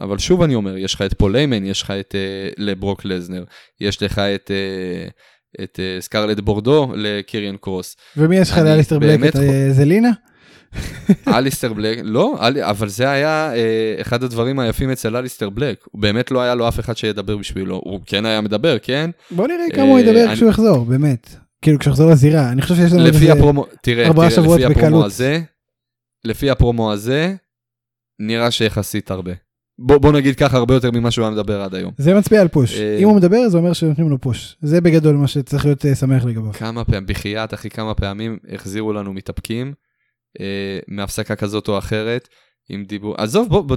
אבל שוב אני אומר, יש לך את פול היימן, יש לך את אה, לברוק לזנר, יש לך את, אה, את אה, סקרלט בורדו לקיריאן קרוס. ומי יש לך לאליסטר בלק? את אה, זלינה? אליסטר בלק, לא, אל, אבל זה היה אה, אחד הדברים היפים אצל אליסטר בלק. הוא באמת לא היה לו אף אחד שידבר בשבילו. הוא כן היה מדבר, כן? בוא נראה כמה הוא אה, ידבר אני- כשהוא יחזור, באמת. כאילו כשהוא יחזור לזירה, אני חושב שיש לנו לפי איזה... הפרומו, תראה, ארבעה תראה, לפי הפרומו בקלות. הזה, לפי הפרומו הזה, נראה שיחסית הרבה. בוא, בוא נגיד ככה הרבה יותר ממה שהוא היה מדבר עד היום. זה מצביע על פוש. אה, אם הוא מדבר זה אומר שנותנים לו פוש. זה בגדול מה שצריך להיות אה, שמח לגביו. כמה פעמים, בחייאת אחי, כמה פעמים החזירו לנו מתאפקים אה, מהפסקה כזאת או אחרת, עם דיבור, עזוב, בוא, בוא,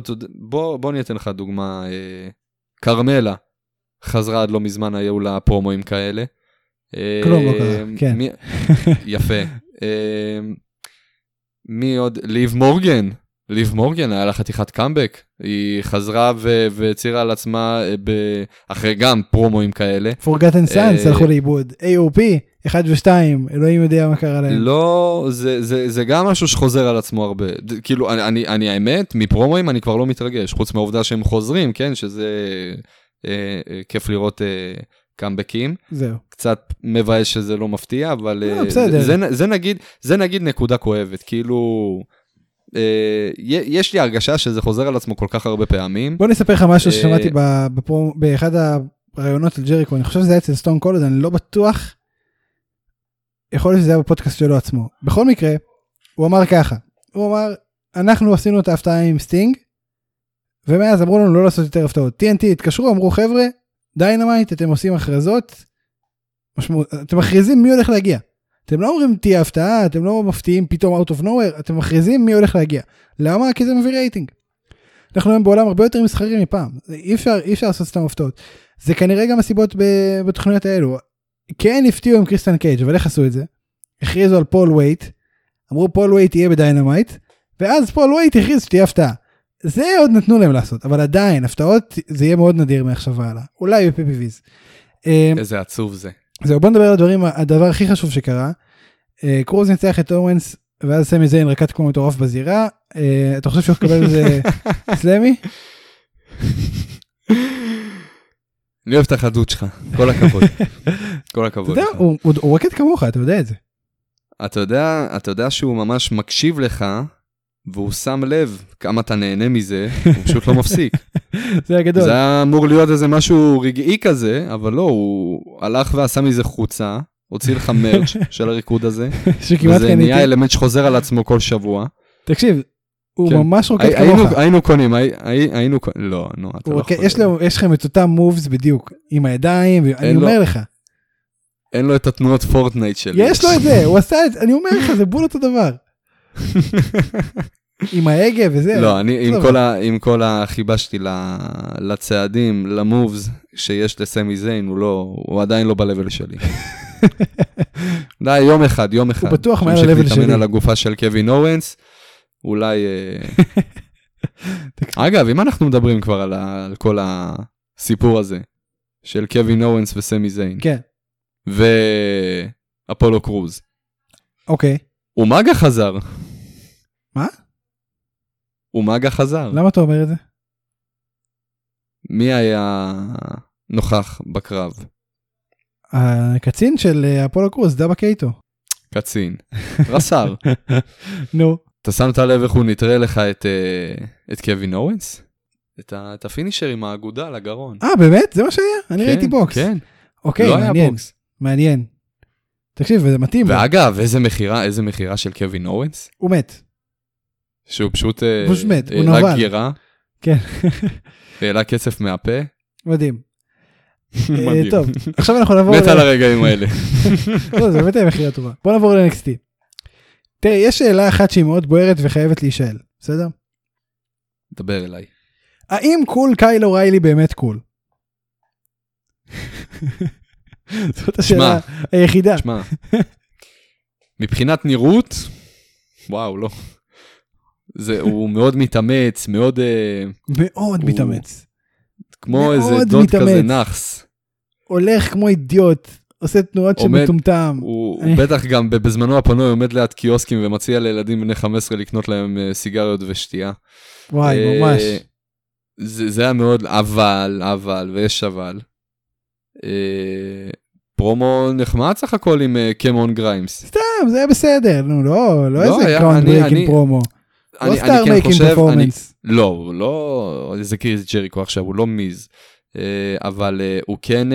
בוא, בוא אני אתן לך דוגמה, אה, כרמלה חזרה עד לא מזמן, היו לה פרומואים כאלה. אה, כלום לא קרה, כן. מי, יפה. אה, מי עוד? ליב מורגן. ליב מורגן היה לה חתיכת קאמבק. היא חזרה והצהירה על עצמה אה, ב- אחרי גם פרומואים כאלה. Forgotten Sons הלכו לאיבוד. AOP 1 ו2 אלוהים יודע מה קרה להם. לא, זה, זה, זה גם משהו שחוזר על עצמו הרבה. כאילו, אני, אני, אני האמת, מפרומואים אני כבר לא מתרגש, חוץ מהעובדה שהם חוזרים, כן, שזה אה, אה, כיף לראות אה, קאמבקים. זהו. קצת מבאס שזה לא מפתיע, אבל לא, אה, בסדר. זה, זה, זה, נגיד, זה נגיד נקודה כואבת, כאילו, י- יש לי הרגשה שזה חוזר על עצמו כל כך הרבה פעמים. בוא נספר לך משהו אה, ששמעתי באחד הראיונות על ג'ריקו אני חושב שזה היה אצל סטון קולד אני לא בטוח. יכול להיות שזה היה בפודקאסט שלו עצמו. בכל מקרה. הוא אמר ככה, הוא אמר, אנחנו עשינו את ההפתעה עם סטינג, ומאז אמרו לנו לא לעשות יותר הפתעות. TNT התקשרו, אמרו חבר'ה, דיינמייט, אתם עושים הכרזות, משמעות, אתם מכריזים מי הולך להגיע. אתם לא אומרים תהיה הפתעה, אתם לא מפתיעים פתאום out of nowhere, אתם מכריזים מי הולך להגיע. למה? כי זה מביא רייטינג. אנחנו היום בעולם הרבה יותר מסחרי מפעם, אי אפשר, אי אפשר לעשות סתם הפתעות. זה כנראה גם הסיבות בתוכניות האלו. כן הפתיעו עם קריסטן קייג' אבל איך עשו את זה? הכריזו על פול וייט, אמרו פול וייט יהיה בדיינמייט, ואז פול וייט הכריז שתהיה הפתעה. זה עוד נתנו להם לעשות, אבל עדיין הפתעות זה יהיה מאוד נדיר מעכשיו והלאה, אולי ב PPVs. אה, איזה עצוב זה. זהו בוא נדבר על הדברים הדבר הכי חשוב שקרה. אה, קרוז ניצח את אוונס ואז סמי זיין רקד כמו מטורף בזירה אה, אתה חושב שהוא יקבל איזה סלמי? אני אוהב את החדות שלך, כל הכבוד. כל אתה הכבוד. יודע, לך. הוא- רקד כמוך אתה יודע את זה. אתה יודע, אתה יודע שהוא ממש מקשיב לך, והוא שם לב כמה אתה נהנה מזה, הוא פשוט לא מפסיק. זה הגדול. זה היה אמור להיות איזה משהו רגעי כזה, אבל לא, הוא הלך ועשה מזה חוצה, הוציא לך מרץ' של הריקוד הזה, שכמעט וזה נהיה קניתי. אלמנט שחוזר על עצמו כל שבוע. תקשיב. הוא כן. ממש רוקד הי- היינו- כמוך. היינו קונים, הי- הי- היינו קונים, לא, נו, אתה הוא לא יכול. יש לו יש לכם את אותם מובס בדיוק עם הידיים ואני אין לו- אומר לך אין לו את התנועות פורטנייט שלי. יש לו את זה הוא עשה את זה אני אומר לך זה בול אותו דבר. עם ההגה וזה. לא, אני עם. כל ה- עם כל החיבה שלי לצעדים, למובס שיש לסמי זיין, הוא לא, הוא עדיין לא ב-level שלי. די, יום אחד, יום אחד. בטוח מעל שימשיך ה-level להתאמן שלי. על הגופה של קווין אורנס, אולי... אה, אגב, אם אנחנו מדברים כבר על ה- על כל הסיפור הזה, של קווין אורנס וסמי זיין, כן ואפולו קרוז, אוקיי אומאגה חזר. מה? אומאגה חזר. למה אתה אומר את זה? מי היה נוכח בקרב? הקצין של אה, אפולו קרוז דאבה קייטו. קצין. רס"ר. נו. אתה שמת לב איך הוא נטרל לך את, אה, את קווין אוונס? את, ה, את ה finisher עם האגודה על הגרון. אה באמת זה מה שהיה? אני כן, ראיתי בוקס. כן, אוקיי לא היה מעניין. בוקס. מעניין. תקשיב וזה מתאים. ואגב, איזה מכירה, איזה מכירה של קווין אוונס? הוא מת. שהוא פשוט... אה, הוא פשוט מת, הוא העלה נבל. גירה. כן. העלה קצף מהפה. מדהים. אה, מדהים. טוב עכשיו אנחנו נעבור. מת על הרגעים האלה. לא, זה באמת היה מכירה טובה. בוא נעבור ל-NXT. תראה, יש שאלה אחת שהיא מאוד בוערת וחייבת להישאל, בסדר? דבר אליי. האם cool קייל אוריילי באמת cool? זאת השאלה היחידה. שמע, מבחינת נראות, וואו, לא. זה, הוא מאוד מתאמץ, מאוד אה, מאוד הוא- מתאמץ. כמו איזה דוד מתאמץ. כזה נאחס. הולך כמו אידיוט, עושה תנועות של עומד- מטומטם. הוא בטח גם בזמנו הפנוי עומד ליד קיוסקים ומציע לילדים בני 15 לקנות להם אה, סיגריות ושתייה. וואי, אה, ממש. זה, זה היה מאוד אבל, אבל, ויש אבל. אה, פרומו נחמד סך הכל עם קמון גריימס. סתם, זה היה בסדר, נו, לא, לא לא, איזה אני- breaking אני- פרומו. לא star making performance. לא, לא איזה קריס ג'ריקו עכשיו, הוא לא מיז. אבל הוא כן,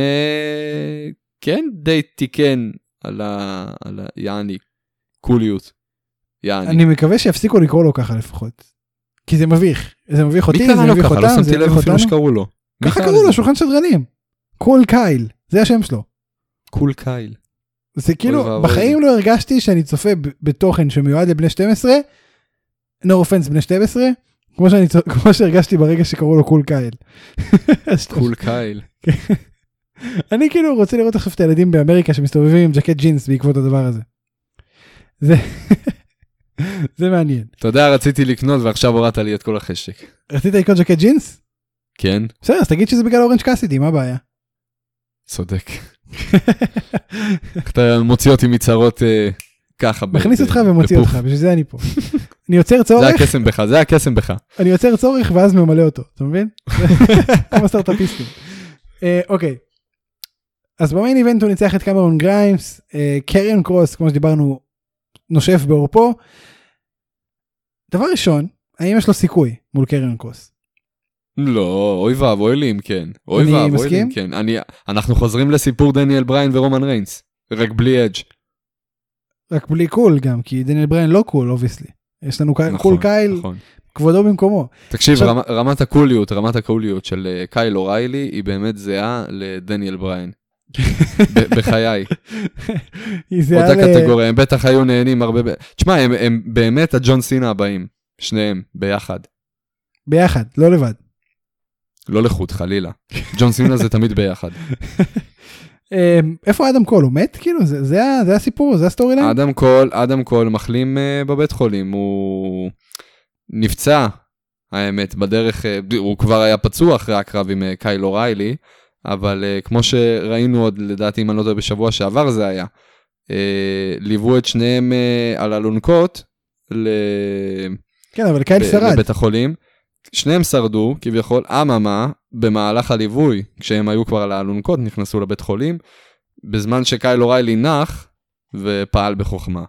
כן די תיקן על ה... על ה... יעני, קוליות. יעני. אני מקווה שיפסיקו לקרוא לו ככה לפחות. כי זה מביך, זה מביך אותי, זה מביך? לא אותם, זה שמתי לב אפילו. שקראו לו. ככה קרא קראו לו? שולחן שדרנים. Cool קייל, זה השם שלו. Cool קייל. זה כאילו. בחיים לא הרגשתי שאני צופה בתוכן שמיועד לבני 12, no offense בני 12, כמו שהרגשתי ברגע שקראו לו Cool קייל. Cool קייל. אני כאילו רוצה לראות עכשיו את הילדים באמריקה שמסתובבים עם ג'קט ג'ינס בעקבות הדבר הזה. זה זה מעניין. אתה יודע, רציתי לקנות ועכשיו הורדת לי את כל החשק. רצית לקנות ג'קט ג'ינס? כן? בסדר אז תגיד שזה בגלל אורנג' קאסידי מה הבעיה? צודק. אתה מוציא אותי מצרות אה, ככה. מכניס אותך ומוציא בפוף. אותך בשביל זה אני פה. אני יוצר זה צורך הקסם בך, זה הקסם בך. אני יוצר צורך ואז ממלא אותו אתה מבין? כמו סטארטאפיסטים. אה, אוקיי. אז ב main event הוא ניצח את קמרון גריימס אה, קריון קרוס כמו שדיברנו נושף בעורפו. דבר ראשון האם יש לו סיכוי מול קריון קרוס? לא, אוי ואבוי לי אם כן. אוי ואבוי לי. אם כן. אני, אנחנו חוזרים לסיפור דניאל בריין ורומן ריינס. רק בלי אדג'. רק בלי cool גם, כי דניאל בריין לא cool, obviously. יש לנו cool נכון, קייל, נכון. כבודו במקומו. תקשיב, עכשיו- רמת הקוליות, רמת הקוליות של אה, קייל אוריילי היא באמת זהה לדניאל בריין. בחיי, אותה ל- קטגוריה, הם בטח היו נהנים הרבה... תשמע, הם- הם באמת הג'ון סינה הבאים, שניהם, ביחד. ביחד, לא לבד. לא לחוד, חלילה. ג'ון סינה זה תמיד ביחד. אמ, איפה אדם קול? הוא מת? כאילו, זה- זה זה הסיפור, זה ה storyline? אדם קול, אדם קול מחלים אה, בבית חולים, הוא נפצע, האמת, בדרך, אה, הוא כבר היה פצוע אחרי הקרב עם אה, קייל אוריילי, אבל אה, כמו שראינו עוד, לדעתי, אם אני לא טועה, בשבוע שעבר זה היה, אה, ליוו את שניהם אה, על אלונקות ל... כן, אבל קייל שרד. לבית החולים. שניהם שרדו, כביכול, אממה, במהלך הליווי, כשהם היו כבר על האלונקות, נכנסו לבית חולים, בזמן שקייל אוריילי נח ופעל בחוכמה.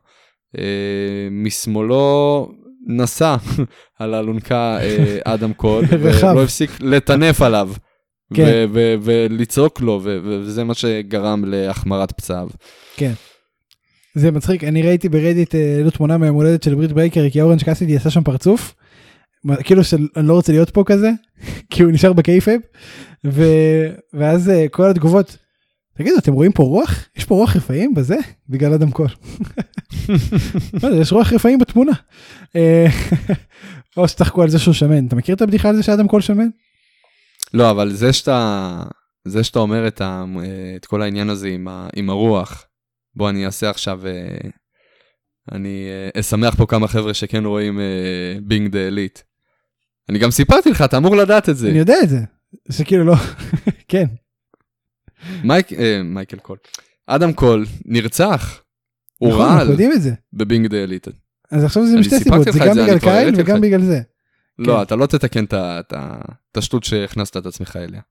אה, משמאלו נסע על האלונקה אה, אדם קול. ולא הפסיק לטנף עליו. כן. ולצעוק לו, וזה מה שגרם להחמרת פצעיו. זה מצחיק, אני ראיתי ברדיט אה, העלו תמונה מהיום הולדת של ברית בייקר, כי אורנג' קאסידי עשה שם פרצוף, כאילו שאני לא רוצה להיות פה כזה, כי הוא נשאר ב kayfabe, ו- ואז אה, כל התגובות, תגידו, אתם רואים פה רוח? יש פה רוח רפאים בזה? בגלל אדם קול. זה, יש רוח רפאים בתמונה. אה, או שצחקו על זה שהוא שמן. אתה מכיר את הבדיחה על זה שאדם קול שמן? לא, אבל זה שאתה, זה שאתה אומר את, ה, את כל העניין הזה עם, ה, עם הרוח, בוא אני אעשה עכשיו, אה, אני אה, אשמח פה כמה חבר'ה שכן רואים Being The Elite. אני גם סיפרתי לך, אתה אמור לדעת את זה. אני יודע את זה. זה כאילו לא, כן. מייק, אה, מייקל קול. אדם קול נרצח. הוא נכון, רעל אנחנו יודעים את זה. בבינג דה אליט. אז עכשיו זה משתי סיבות, זה גם בגלל הראיתי וגם. בגלל זה. לא, אתה לא תתקן את השטות שהכנסת את עצמך אליה.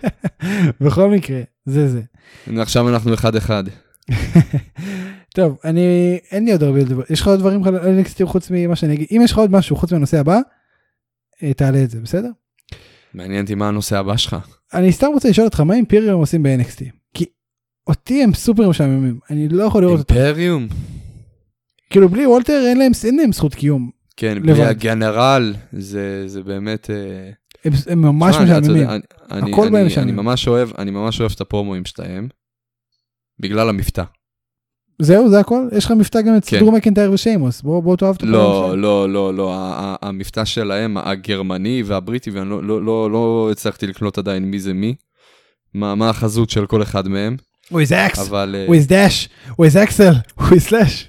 בכל מקרה, זה זה. עכשיו אנחנו אחד אחד. טוב, אני, אין לי עוד הרבה לדבר. יש לך עוד דברים על NXT חוץ ממה שאני אגיד? אם יש לך עוד משהו חוץ מהנושא הבא, אה, תעלה את זה, בסדר? מעניין אותי מה הנושא הבא שלך. אני סתם רוצה לשאול אותך, מה אימפריום עושים ב-NXT? כי אותי הם סופר משעממים, אני לא יכול לראות אותם. אימפריום? כאילו בלי וולטר אין להם, אין להם זכות קיום. כן, לבד. בלי הגנרל, זה, זה באמת... אה, הם, הם ממש משעממים. הכל בהם משעמם. אני ממש אוהב, אני ממש אוהב את הפרומואים שלהם, בגלל המבטא. זהו, זה הכל? יש לך מבטא גם אצל כן. דרום מקנטייר ושיימוס, בוא בוא תאהב את הפרום לא, שלהם. לא, לא, לא, המבטא שלהם, הגרמני והבריטי, ואני לא, לא, לא, לא הצלחתי לקלוט עדיין מי זה מי, מה, מה החזות של כל אחד מהם, הוא איז אקס, הוא איז דאש, הוא איז אקסל, הוא איז סלאש.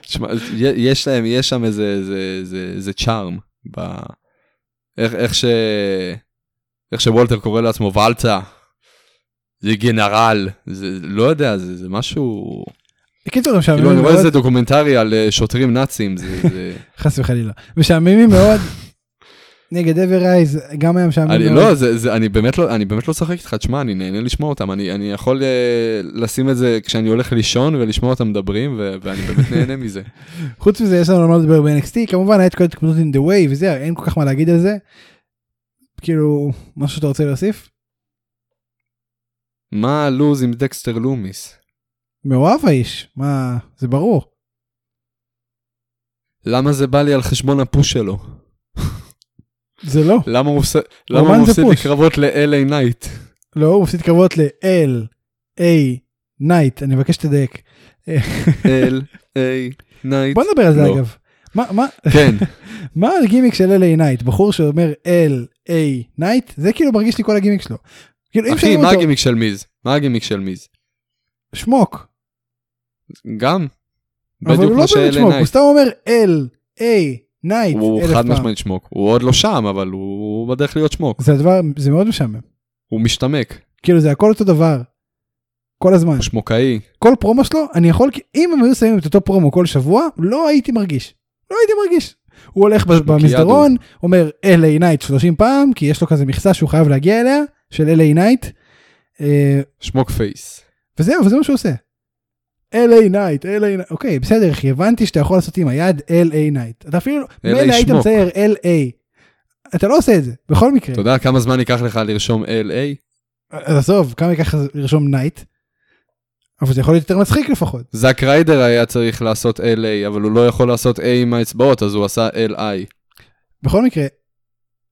תשמע, יש להם, יש שם איזה, איזה, איזה, איזה צ'ארם, ב... איך, איך ש... איך שוולטר קורא לעצמו ולטה, זה גנרל, זה לא יודע, זה, זה משהו, בקיצור, הם כאילו משעממים אני רואה מאוד, איזה דוקומנטרי על אה, שוטרים נאצים, זה... חס וחלילה. משעממים מאוד. נגד אברייז, גם היה משעמם אני. לא, זה, זה, אני באמת לא, אני באמת לא שחק איתך, תשמע, אני נהנה לשמוע אותם, אני, אני יכול אה, לשים את זה כשאני הולך לישון ולשמוע אותם מדברים, ו, ואני באמת נהנה מזה. חוץ מזה יש לנו מה לדבר ב-NXT, כמובן היה את כל התקוממות in the way וזה, אין כל כך מה להגיד על זה. כאילו, משהו שאתה רוצה להוסיף? מה הלוז עם דקסטר לומיס? מאוהב האיש, מה, זה ברור. למה זה בא לי על חשבון ה push שלו? זה לא. למה הוא עושה, למה אומן הוא עושה push. קרבות ל-LA נייט? לא, הוא הפסיד קרבות ל-L, A, נייט, אני מבקש שתדייק. LA נייט. בוא נדבר על זה לא. אגב. מה, מה, כן, מה הגימיק של LA נייט? בחור שאומר L, A, נייט? זה כאילו מרגיש לי כל הגימיק שלו. כאילו אחי, מה אותו, הגימיק של מיז? מה הגימיק של מיז? שמוק. גם. אבל הוא לא באמת שמוק, LA הוא סתם אומר L, A, נייט. הוא חד. משמעית שמוק. הוא עוד לא שם, אבל הוא בדרך להיות שמוק. זה הדבר, זה מאוד משעמם. הוא משתמק. כאילו זה הכל אותו דבר. כל הזמן. הוא שמוקאי. כל פרומו שלו, אני יכול, אם הם היו שמים את אותו פרומו כל שבוע, לא הייתי מרגיש. לא הייתי מרגיש. הוא הולך במסדרון, אומר LA נייט 30 פעם, כי יש לו כזה מכסה שהוא חייב להגיע אליה, של LA נייט. אה, שמוק face. וזהו, וזה מה שהוא עושה. LA נייט, LA נייט, אוקיי, בסדר, אחי, הבנתי שאתה יכול לעשות עם היד LA נייט. אתה אפילו, מילא היית. מצייר LA. אתה לא עושה את זה, בכל מקרה. אתה יודע כמה זמן ייקח לך לרשום LA? אז עזוב, כמה ייקח לרשום נייט? אבל זה יכול להיות יותר מצחיק לפחות. זאק ריידר היה צריך לעשות LA, אבל הוא לא יכול לעשות A עם האצבעות, אז הוא עשה LI. בכל מקרה,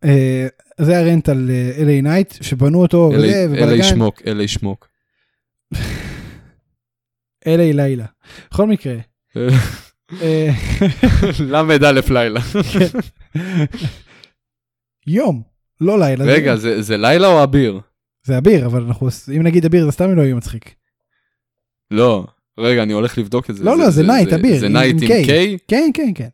אה, זה ה rant על אה, LA נייט, שבנו אותו, וזה, LA. שמוק, LA שמוק. LA לילה. בכל מקרה, אה, למד א' לילה. יום, לא לילה. רגע, זה זה לילה או אביר? זה אביר, אבל אנחנו, אם נגיד אביר זה סתם לא יהיה מצחיק. לא. רגע, אני הולך לבדוק את זה. לא, לא, זה נייט, אביר, זה נייט עם. K? כן, כן, כן.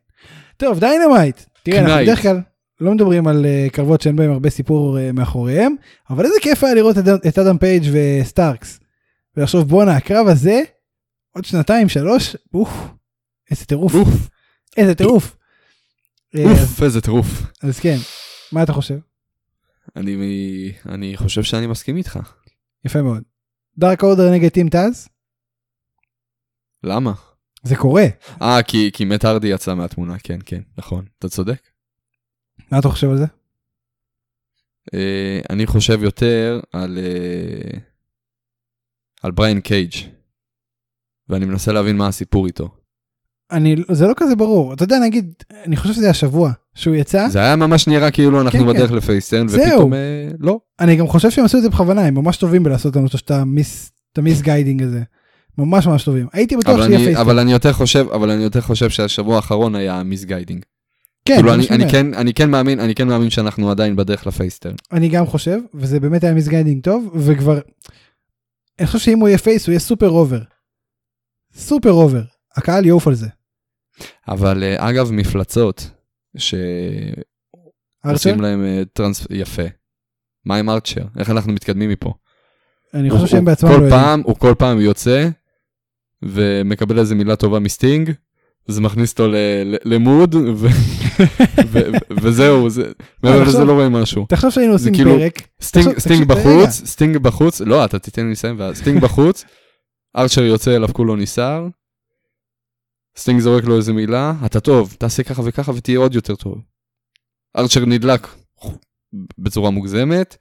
טוב, דיינמייט. תראה, אנחנו. בדרך כלל לא מדברים על אה, קרבות שאין בהם הרבה סיפור אה, מאחוריהם, אבל איזה כיף היה לראות את- את אדם פייג' וסטארקס. ולחשוב בואנה, הקרב הזה, עוד שנתיים, שלוש, אוף, איזה טירוף, אוף, איזה טירוף. אה, אוף, איזה טירוף. אז כן, מה אתה חושב? אני אני חושב שאני מסכים איתך. יפה מאוד. דארק אורדר נגד טים טאז? למה? זה קורה. אה, כי כי מת הרדי יצא מהתמונה, כן, כן, נכון, אתה צודק. מה אתה חושב על זה? אה, אני חושב יותר על אה, על בריין קייג' ואני מנסה להבין מה הסיפור איתו. אני, זה לא כזה ברור. אתה יודע, נגיד, אני חושב שזה השבוע שהוא יצא. זה היה ממש נראה כאילו אנחנו כן, בדרך כן. ל face turn זהו. ופתאום אה, לא. אני גם חושב שהם עשו את זה בכוונה, הם ממש טובים בלעשות לנו את ה mis, את ה misguiding הזה. ממש ממש טובים. הייתי בטוח שיהיה אני, face turn. אבל אני יותר חושב אבל אני יותר חושב שהשבוע האחרון היה misguiding. כן, כאילו אני, אני. כן אני כן מאמין אני כן מאמין שאנחנו עדיין בדרך ל face turn. אני גם חושב, וזה באמת היה misguiding טוב, וכבר, אני חושב שאם הוא יהיה face הוא יהיה super over. super over. הקהל יעוף על זה. אבל אה, אגב מפלצות שעושים? להם אה, turns יפה. מה עם ארצ'ר? איך אנחנו מתקדמים מפה? אני חושב שהם בעצמם לא יודעים. הוא כל פעם יוצא ומקבל איזה מילה טובה מסטינג, זה מכניס אותו ל mood, וזהו, זה- מעבר לזה לא רואים משהו. תחשוב שהיינו עושים כאילו- פרק. סטינג בחוץ, סטינג בחוץ, לא, אתה תיתן לי לסיים, סטינג בחוץ, ארצ'ר יוצא אליו כולו ניסר, סטינג זורק לו איזה מילה, אתה טוב, תעשה ככה וככה ותהיה עוד יותר טוב. ארצ'ר נדלק בצורה מוגזמת,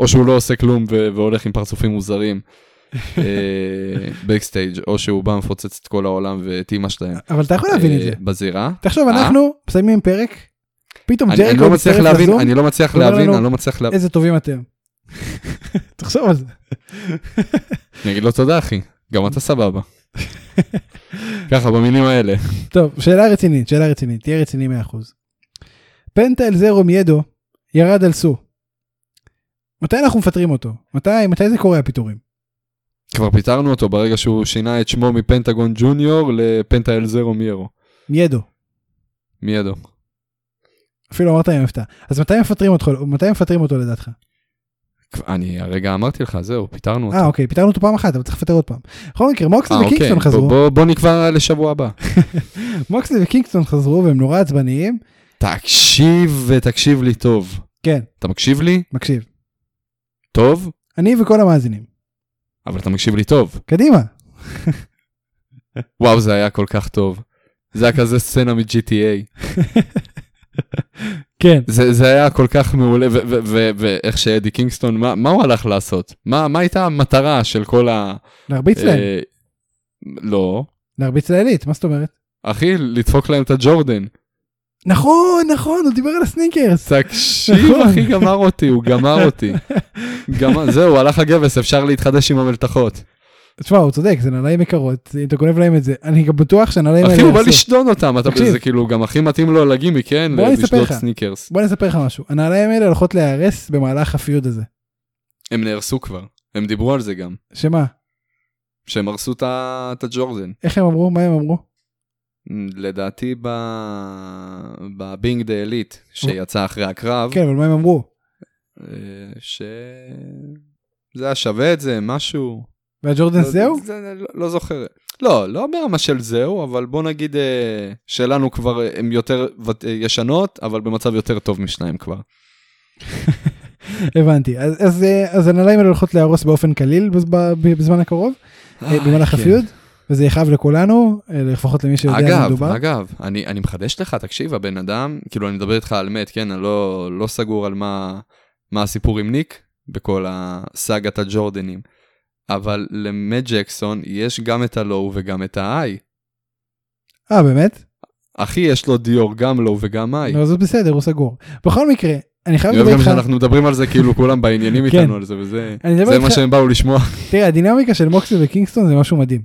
או שהוא לא עושה כלום והולך עם פרצופים מוזרים בקסטייג', או שהוא בא מפוצץ את כל העולם ואת אימא שלהם אבל אתה יכול להבין את אה, זה. בזירה. תחשוב, אה? אנחנו מסיימים פרק, פתאום ג'ריקו לא מצטרף לזום, אני לא מצליח להבין, אני לא מצליח להבין. איזה טובים אתם. תחשוב על זה. אני אגיד לו תודה אחי, גם אתה סבבה. ככה במילים האלה. טוב, שאלה רצינית, שאלה רצינית, תהיה רציני 100%. פנטה אל זרו מיידו ירד על סו. מתי אנחנו מפטרים אותו? מתי, מתי זה קורה הפיטורים? כבר פיטרנו אותו ברגע שהוא שינה את שמו מפנטגון ג'וניור לפנטה אל זרו מיירו. מיידו. מי ידו? אפילו אמרת עם הפתעה. אז מתי מפטרים אותו, מתי מפטרים אותו לדעתך? אני הרגע אמרתי לך, זהו, פיטרנו אותו. אה אוקיי, פיטרנו אותו פעם אחת, אבל צריך לפטר עוד פעם. בכל מקרה, מוקסלי אה, אוקיי, וקינגסטון חזרו, בוא- בוא נקבע לשבוע הבא. מוקסלי וקינגסטון חזרו והם נורא עצבניים. תקשיב ותקשיב לי טוב. כן, אתה מקשיב לי? מקשיב. טוב, אני וכל המאזינים. אבל אתה מקשיב לי טוב. קדימה. וואו, זה היה כל כך טוב. זה היה כזה סצנה מ-GTA. כן. זה, זה היה כל כך מעולה, ואיך שאדי קינגסטון, מה, מה הוא הלך לעשות? מה, מה הייתה המטרה של כל ה... להרביץ להם. אה, לא. להרביץ לעילית, מה זאת אומרת? אחי, לדפוק להם את הג'ורדן. נכון, נכון, הוא דיבר על הסניקרס. תקשיב, נכון. אחי, גמר אותי, הוא גמר אותי. גמר, זהו, הלך הגבס, אפשר להתחדש עם המלתחות. תשמע, הוא צודק, זה נעליים יקרות, אם אתה גונב להם את זה, אני גם בטוח שהנעליים האלה אחי, הוא בא. לשדוד אותם, אתה תקשיב. זה כאילו גם הכי מתאים לו לגימיק, כן? בוא לשדוד. סניקרס. בוא אני אספר לך משהו, הנעליים האלה הולכות להיהרס במהלך ה feud הזה. הם נהרסו כבר, הם דיברו על זה גם, שמה? שהם הרסו את הג'ורדן. איך הם אמרו? מה הם אמרו? לדעתי בבינג דה אליט שיצא אחרי הקרב, כן, אבל מה הם אמרו? אה, ש... זה היה שווה את זה, משהו. והג'ורדן לא- זהו? זה- לא- לא זוכר. לא, לא ברמה של זהו, אבל בוא נגיד אה, שלנו כבר הן יותר ות- אה, ישנות, אבל במצב יותר טוב משניים כבר. הבנתי. אז- אז אה, אז הנעליים האלה הולכות להרוס באופן קליל בזמן הקרוב, אה, במהלך כן. הפיוד, וזה יכאב לכולנו, אה, לפחות למי שיודע על מה אגב, מדובר. אגב, אני, אני מחדש לך, תקשיב, הבן אדם, כאילו אני מדבר איתך על מת, כן, אני לא, לא סגור על מה, מה הסיפור עם ניק בכל הסאגת הג'ורדנים, אבל למט ג'קסון יש גם את הלואו וגם את ה-I. אה, באמת? אחי, יש לו דיור גם low וגם high. לא, זה בסדר, הוא סגור. בכל מקרה, אני חייב אני אוהב לדבר גם איתך, שאנחנו מדברים על זה כאילו כולם בעניינים כן. איתנו על זה, וזה אני זה מה שהם באו לשמוע. תראה, הדינמיקה של מוקסלי וקינגסטון זה משהו מדהים.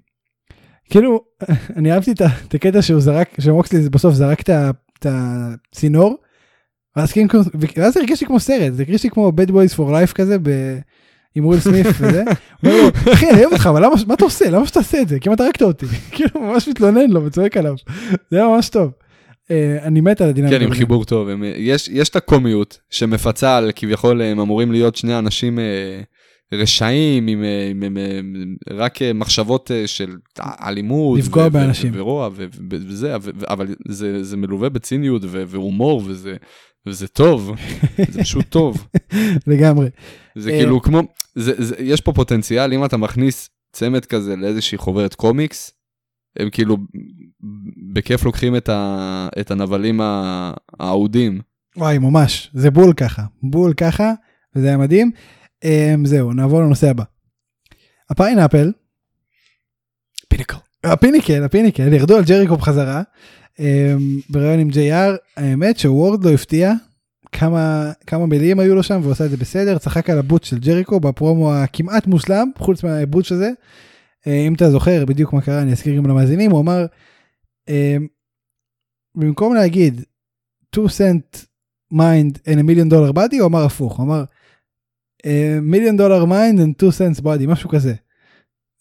כאילו, אני אהבתי את הקטע שהוא זרק, שמוקסלי בסוף זרק את הצינור, ואז קינגסטון, ואז הרגיש לי כמו סרט, זה הרגיש לי כמו bad boys for life כזה, עם וויל סמית וזה. הוא אומר לו, אחי, אני אוהב אותך, אבל למה, מה אתה עושה? למה שאתה עושה את זה? כמעט הרגת אותי. כאילו, ממש מתלונן לו וצועק עליו. זה היה ממש טוב. אה, אני מת על הדינמיקה. כן, עם. חיבור טוב. הם, יש, את הקומיות שמפצה על כביכול הם אמורים להיות שני אנשים אה, רשעים עם, אה, עם, עם, עם רק אה, מחשבות אה, של אלימות. לפגוע ו- באנשים. ורוע וזה, אבל זה, זה מלווה בציניות ו- והומור וזה, וזה טוב, זה פשוט טוב. לגמרי. זה אה, כאילו כמו, זה, זה, יש פה פוטנציאל, אם אתה מכניס צמד כזה לאיזושהי חוברת קומיקס, הם כאילו בכיף לוקחים את, ה, את הנבלים האהודים. וואי, ממש. זה בול ככה. בול ככה, וזה היה מדהים. אה, זהו, נעבור לנושא הבא. ה pineapple, Pinnacle. ה Pinnacle, ה Pinnacle, ירדו על ג'ריקו בחזרה. אה, בריאיון עם JR, האמת שוורדלו הפתיע. כמה כמה מילים היו לו שם והוא עשה את זה בסדר צחק על ה botch של ג'ריקו בפרומו הכמעט מושלם חוץ מה botch הזה. אה, אם אתה זוכר בדיוק מה קרה אני אזכיר גם למאזינים הוא אמר אה, במקום להגיד 2 cent mind and a million dollar body הוא אמר הפוך הוא אמר אה, million dollar mind and 2 cents body משהו כזה.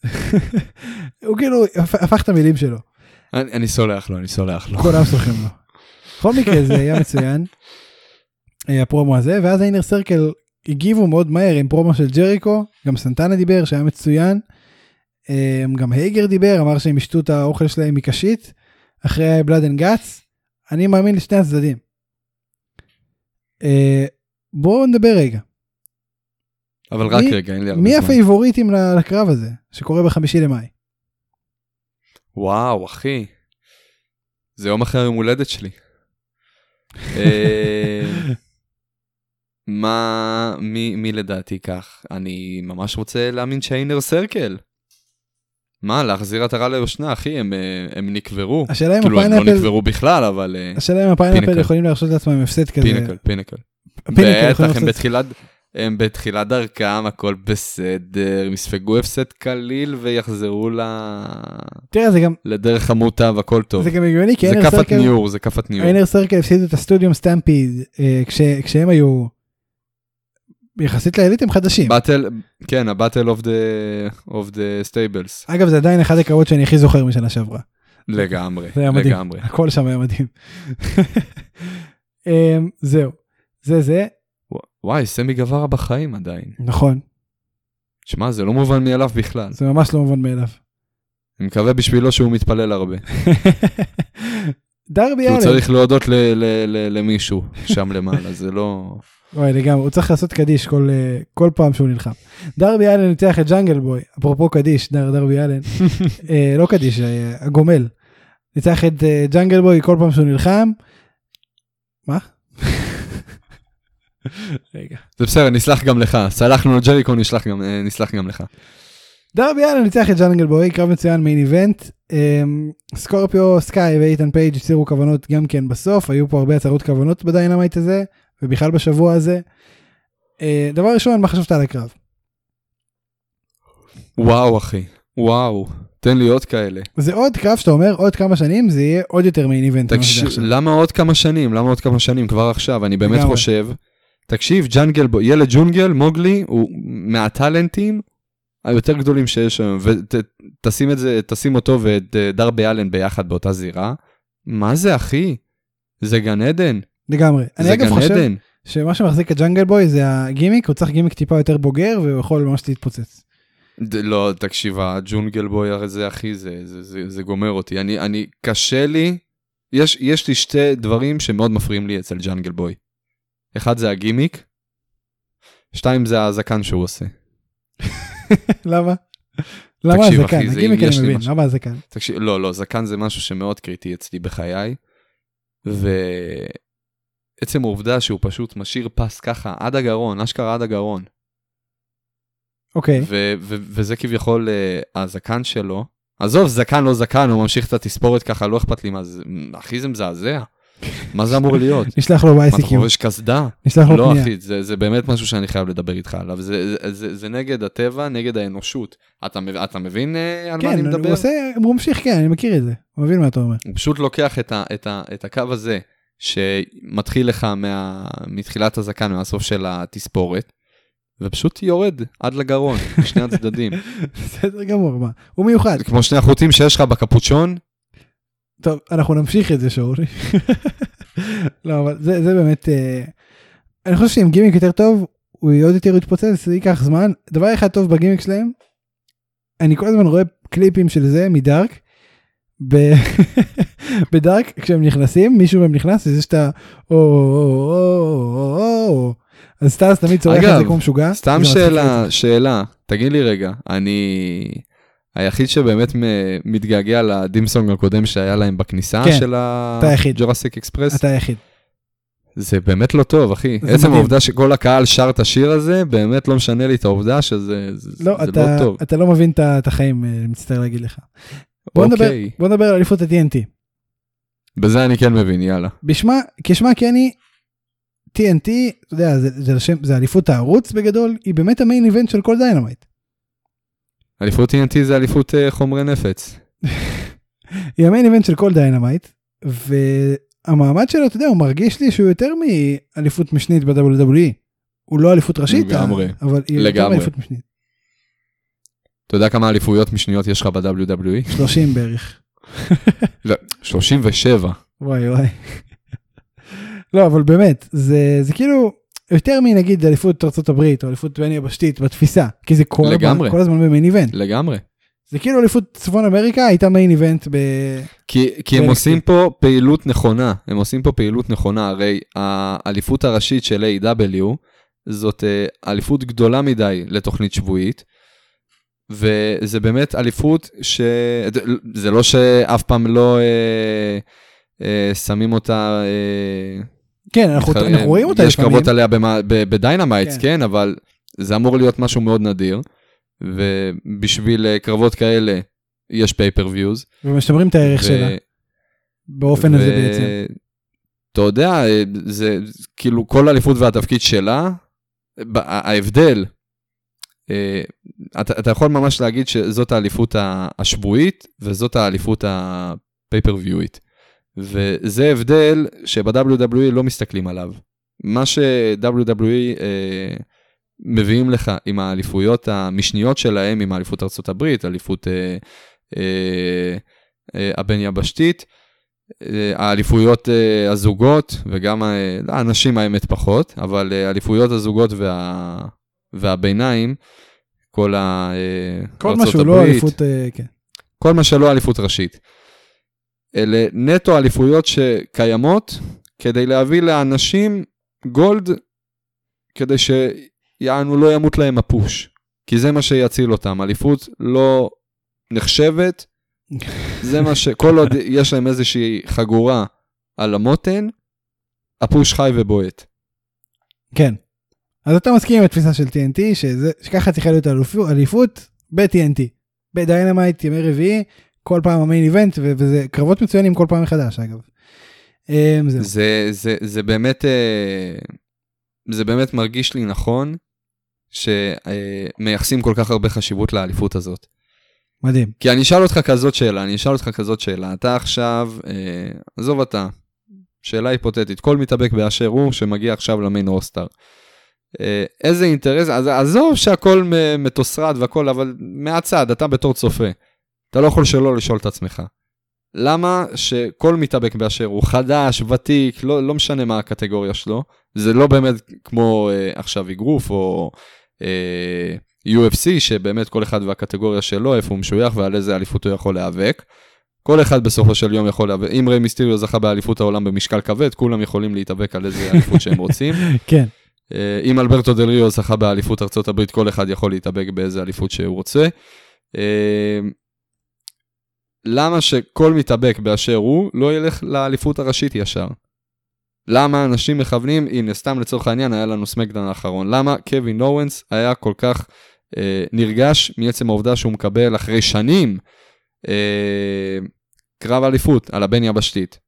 הוא כאילו הפ- הפך את המילים שלו אני, אני סולח לו, אני סולח לו. כולם סולחים לו. בכל מקרה זה היה מצוין. אה, הפרומו הזה ואז האינר סרקל הגיבו מאוד מהר עם פרומו של ג'ריקו גם סנטנה דיבר שהיה מצוין. אה, גם הייגר דיבר אמר שהם ישתו את האוכל שלהם מקשית אחרי Blood and Guts. אני מאמין לשני הצדדים. אה, בואו נדבר רגע אבל רק מי- רגע, אין לי הרבה מי זמן. הפייבוריטים ל- לקרב הזה שקורה בחמישי למאי. וואו, אחי. זה יום אחרי היום הולדת שלי. אה, מה, מי, מי לדעתי כך? אני ממש רוצה להאמין שהאינר סרקל. מה, להחזיר עטרה ליושנה, אחי, הם, אה, הם נקברו. השאלה אם כאילו, הם לא הפיינאפל נקברו בכלל, אבל... אה, השאלה אם הפיינאפל פינקל. יכולים להרשות לעצמם הפסד כזה. פינקל, פינקל. בטח, הם בתחילת... הם בתחילת דרכם, הכל בסדר, הם יספגו הפסד קליל ויחזרו ל... תראה זה גם לדרך המוטב, הכל טוב. זה גם הגיוני כי זה איינר כאפת סרקל ניור, זה כאפת ניור. איינר Circle הפסידו את ה Stadium Stampede אה, כש- כשהם היו יחסית לעילית הם חדשים. Battle, כן, of the of the stables. אגב זה עדיין אחד הקרבות שאני הכי זוכר משנה שעברה. לגמרי, זה היה מדהים. לגמרי. הכל שם היה מדהים. אמ, זהו. זה זה וואי, סמי גווארה בחיים עדיין. נכון שמע, זה לא מובן מאליו בכלל. זה ממש לא מובן מאליו. אני מקווה בשבילו שהוא מתפלל הרבה. דרבי כי הוא. צריך להודות ל- ל- ל- למישהו שם למעלה, זה לא... וואי לגמרי הוא צריך לעשות קדיש כל אה, כל פעם שהוא נלחם. דרבי אלן ניצח את ג'אנגל בוי אפרופו קדיש דר, דרבי אלן אה, לא קדיש אה, הגומל. ניצח את אה, ג'אנגל בוי כל פעם שהוא נלחם. מה? רגע. זה בסדר, נסלח גם לך. סלחנו לג'ריקו, נסלח גם- אה, נסלח גם לך. דרבי אלין ניצח את ג'אנגל בוי קרב מצוין main event. אמ, סקורפיו סקאי ואיתן פייג' הצהירו כוונות גם כן בסוף היו פה הרבה הצהרות כוונות ב Dynamite הזה ובכלל בשבוע הזה. אה, דבר ראשון מה חשבת על הקרב? וואו, אחי. וואו. תן לי עוד כאלה. זה עוד קרב שאתה אומר עוד כמה שנים זה יהיה עוד יותר main event. עכשיו. למה עוד כמה שנים? למה עוד כמה שנים? כבר עכשיו, אני באמת. חושב. תקשיב, ג'אנגל, ילד ג'ונגל, מוגלי, הוא מהטאלנטים היותר גדולים שיש היום, ותשים את זה, תשים אותו ואת אה, דרבי אלן ביחד באותה זירה. מה זה, אחי? זה גן עדן. לגמרי. אני זה אגב גן חושב עדן. שמה שמחזיק את ג'אנגל בוי זה הגימיק הוא צריך גימיק טיפה יותר בוגר והוא יכול ממש להתפוצץ. לא, תקשיב, הג'ונגל בוי הזה, אחי, זה, זה, זה, זה גומר אותי. אני, אני, קשה לי, יש, יש לי שתי דברים שמאוד מפריעים לי אצל ג'אנגל בוי. אחד זה הגימיק, שתיים זה הזקן שהוא עושה. למה? למה הזקן? הגימיק אני מבין. למה הזקן? תקשיב, לא, לא, זקן זה משהו שמאוד קריטי אצלי בחיי, ועצם העובדה שהוא פשוט משאיר פס ככה עד הגרון, אשכרה עד הגרון. אוקיי. וזה כביכול אה, הזקן שלו. עזוב, זקן לא זקן, הוא ממשיך את התספורת ככה, לא אכפת לי מה זה, אחי זה מזעזע. מה זה אמור להיות? נשלח לו מה, אתה. חובש קסדה? נשלח לו לא פנייה. אחי, זה, זה באמת משהו שאני חייב לדבר איתך עליו, זה, זה, זה, זה נגד הטבע, נגד האנושות. אתה, אתה מבין אה, על מה אני כן, מדבר? הוא עושה, הוא ממשיך, כן, אני מכיר את זה. הוא מבין מה אתה אומר. הוא פשוט לוקח את, ה, את, ה, את הקו הזה, שמתחיל לך מה, מתחילת הזקן, מהסוף של התספורת, ופשוט יורד עד לגרון, משני הצדדים. בסדר גמור, מה? הוא מיוחד. כמו שני החוטים שיש לך בקפוצ'ון, טוב, אנחנו נמשיך את זה, שאולי. לא, אבל זה, זה באמת, אה, אני חושב שעם גימיק יותר טוב, הוא עוד יותר יתפוצץ, זה ייקח זמן. דבר אחד טוב בגימיק שלהם, אני כל הזמן רואה קליפים של זה מדארק. בדארק כשהם נכנסים מישהו מהם נכנס או או או או אז סטארס תמיד צורך את זה כמו משוגע. סתם שאלה. שאלה, תגיד לי רגע, אני היחיד שבאמת מתגעגע ל theme song הקודם שהיה להם בכניסה כן, של. ה Jurassic Express, אתה היחיד. זה באמת לא טוב, אחי. זה עצם מדהים. העובדה שכל הקהל שר את השיר הזה, באמת לא משנה לי את העובדה שזה זה, לא, זה אתה, לא טוב. אתה לא מבין את החיים, אה, אני מצטער להגיד לך. בוא נדבר, אוקיי, בוא נדבר על אליפות ה-TNT. בזה אני כן מבין, יאללה. בשמה, כשמה היא, TNT, אתה יודע, זה, זה, השם, זה אליפות הערוץ בגדול, היא באמת ה main event של כל Dynamite. אליפות TNT זה אליפות אה, חומרי נפץ. היא ה main event של כל Dynamite, והמעמד שלו, אתה יודע, הוא מרגיש לי שהוא יותר מאליפות משנית ב-WWE. הוא לא אליפות ראשית, לגמרי. אבל היא יותר לגמרי. מאליפות משנית. אתה יודע כמה אליפויות משניות יש לך ב-WWE? 30 בערך. לא, 37. וואי וואי. לא, אבל באמת, זה, זה כאילו יותר מנגיד אליפות ארצות הברית או אליפות בין יבשתית בתפיסה, כי זה כל, לגמרי. כל הזמן ב main event. לגמרי. זה כאילו אליפות צפון אמריקה הייתה main event ב... כי, כי הם. עושים פה פעילות נכונה, הם עושים פה פעילות נכונה, הרי האליפות הראשית של AEW זאת אה, אליפות גדולה מדי לתוכנית שבועית, וזה באמת אליפות ש... זה לא שאף פעם לא אה, אה, שמים אותה... אה, כן, אנחנו, מתחרה- אנחנו רואים אותה יש לפעמים. קרבות עליה ב Dynamites, כן. כן, אבל זה אמור להיות משהו מאוד נדיר, ובשביל אה, קרבות כאלה יש pay-per-views. ומשמרים את הערך שלה באופן הזה בעצם. אתה יודע, זה כאילו כל אליפות והתפקיד שלה, ההבדל, אה, אתה, אתה יכול ממש להגיד שזאת האליפות השבועית וזאת האליפות הפייפריוויואית. וזה הבדל שב-WWE לא מסתכלים עליו. מה ש-WWE אה, מביאים לך עם האליפויות המשניות שלהם, עם האליפות הברית, אליפות אה, אה, אה, הבין יבשתית, אה, האליפויות אה, הזוגות וגם אה, הנשים האמת פחות, אבל אה, אליפויות הזוגות וה, והביניים, כל ה... אה, כל מה שהוא לא אליפות, אה, כן. כל מה שלא אליפות ראשית. אלה נטו אליפויות שקיימות כדי להביא לאנשים גולד, כדי שיענו לא ימות להם הפוש. כי זה מה שיציל אותם, אליפות לא נחשבת, זה מה ש... כל עוד יש להם איזושהי חגורה על המותן, הפוש חי ובועט. כן. אז אתה מסכים עם התפיסה של TNT, שזה, שככה צריכה להיות אליפות- ב-TNT. ב Dynamite ימי רביעי, כל פעם ה main event, וזה קרבות מצוינים כל פעם מחדש אגב. אמ, זהו. זה, זה, זה באמת, אה, זה באמת מרגיש לי נכון שמייחסים כל כך הרבה חשיבות לאליפות הזאת. מדהים. כי אני אשאל אותך כזאת שאלה, אני אשאל אותך כזאת שאלה. אתה עכשיו, אה, עזוב אתה, שאלה היפותטית, כל מתאבק באשר הוא שמגיע עכשיו ל main roster. אה, איזה אינטרס, אז עזוב שהכל מ- מתוסרט והכל, אבל מהצד, אתה בתור צופה, אתה לא יכול שלא לשאול את עצמך. למה שכל מתאבק באשר הוא חדש, ותיק, לא, לא משנה מה הקטגוריה שלו, זה לא באמת כמו אה, עכשיו אגרוף או אה, UFC, שבאמת כל אחד והקטגוריה שלו, איפה הוא משוייך ועל איזה אליפות הוא יכול להיאבק. כל אחד בסופו של יום יכול להיאבק, אם ריי מיסטיריו זכה באליפות העולם במשקל כבד, כולם יכולים להתאבק על איזה אליפות שהם רוצים. כן. אה, אם אלברטו דל ריו זכה באליפות ארצות הברית, כל אחד יכול להתאבק באיזה אליפות שהוא רוצה. אה, למה שכל מתאבק באשר הוא לא ילך לאליפות הראשית ישר? למה אנשים מכוונים, הנה סתם לצורך העניין היה לנו סמקדאון האחרון, למה קווין אורנס היה כל כך אה, נרגש מעצם העובדה שהוא מקבל אחרי שנים אה, קרב אליפות על הבן יבשתית.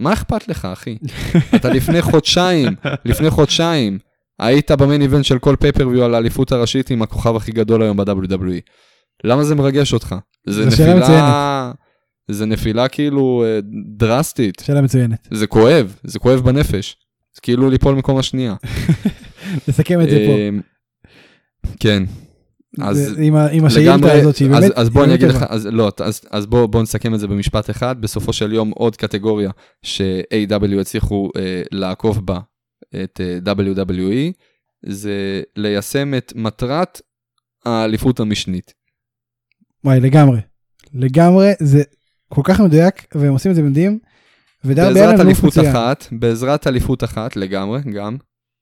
מה אכפת לך, אחי? אתה לפני חודשיים, לפני חודשיים, היית במיין איבנט של כל פייפריוויו על האליפות הראשית עם הכוכב הכי גדול היום ב-WWE. למה זה מרגש אותך? זה נפילה... זה נפילה כאילו אה, דרסטית. שאלה מצוינת. זה כואב, זה כואב בנפש. זה כאילו ליפול מקום השנייה. נסכם את זה פה. אה, כן. אז עם עם השאילתה הזאת שהיא באמת... אז בוא אני אגיד לך. אז לא, אז, אז בוא, בוא נסכם את זה במשפט אחד, בסופו של יום עוד קטגוריה ש-AW הצליחו אה, לעקוף בה את אה, WWE, זה ליישם את מטרת האליפות המשנית. וואי לגמרי. לגמרי זה כל כך מדויק והם עושים את זה מדהים. בעזרת אליפות. אחת, בעזרת אליפות אחת לגמרי, גם,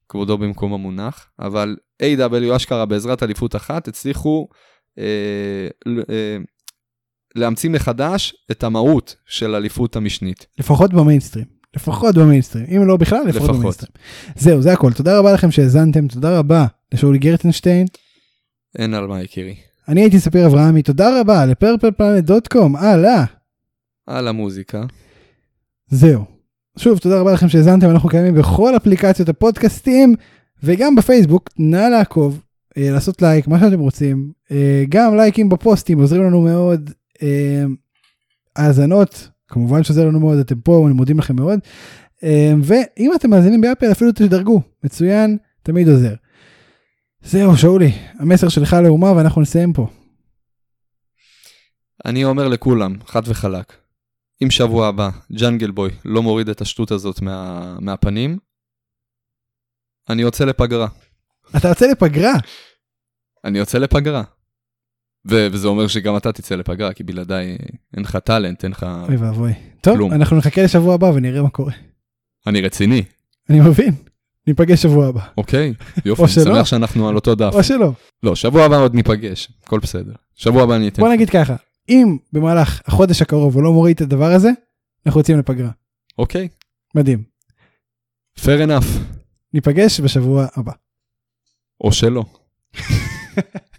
כבודו במקום המונח, אבל A.W. אשכרה בעזרת אליפות אחת הצליחו אה, אה, להמציא מחדש את המהות של אליפות המשנית. לפחות במיינסטרים. לפחות במיינסטרים. אם לא בכלל, לפחות לפחות. במיינסטרים. זהו, זה הכל. תודה רבה לכם שהאזנתם, תודה רבה לשאולי גרטנשטיין. אין על מה יקירי. אני הייתי ספיר אברהמי, תודה רבה לפרפלפלנט.קום, הלאה. על המוזיקה. זהו. שוב, תודה רבה לכם שהאזנתם, אנחנו קיימים בכל אפליקציות הפודקאסטים וגם בפייסבוק, נא לעקוב, אה, לעשות לייק, מה שאתם רוצים. אה, גם לייקים בפוסטים עוזרים לנו מאוד. אה, האזנות, כמובן שעוזר לנו מאוד, אתם פה, אני מודים לכם מאוד. אה, ואם אתם מאזינים באפל אפילו תדרגו, מצוין, תמיד עוזר. זהו, שאולי, המסר שלך לאומה ואנחנו נסיים פה. אני אומר לכולם, חד וחלק, אם שבוע הבא ג'אנגל בוי לא מוריד את השטות הזאת מה, מהפנים, אני יוצא לפגרה. אתה יוצא לפגרה, אני יוצא לפגרה. ו- וזה אומר שגם אתה תצא לפגרה, כי בלעדיי אין לך טאלנט, אין לך... אוי ואבוי. טוב, כלום. אנחנו נחכה לשבוע הבא ונראה מה קורה. אני רציני, אני מבין. ניפגש שבוע הבא. אוקיי? יופי, אני שלא. שמח שאנחנו על אותו דף. או שלא. לא, שבוע הבא עוד ניפגש, הכל בסדר. שבוע הבא אני אתן. בוא נגיד ככה, אם במהלך החודש הקרוב הוא לא מוריד את הדבר הזה, אנחנו יוצאים לפגרה. אוקיי, מדהים. fair enough. ניפגש בשבוע הבא. או שלא.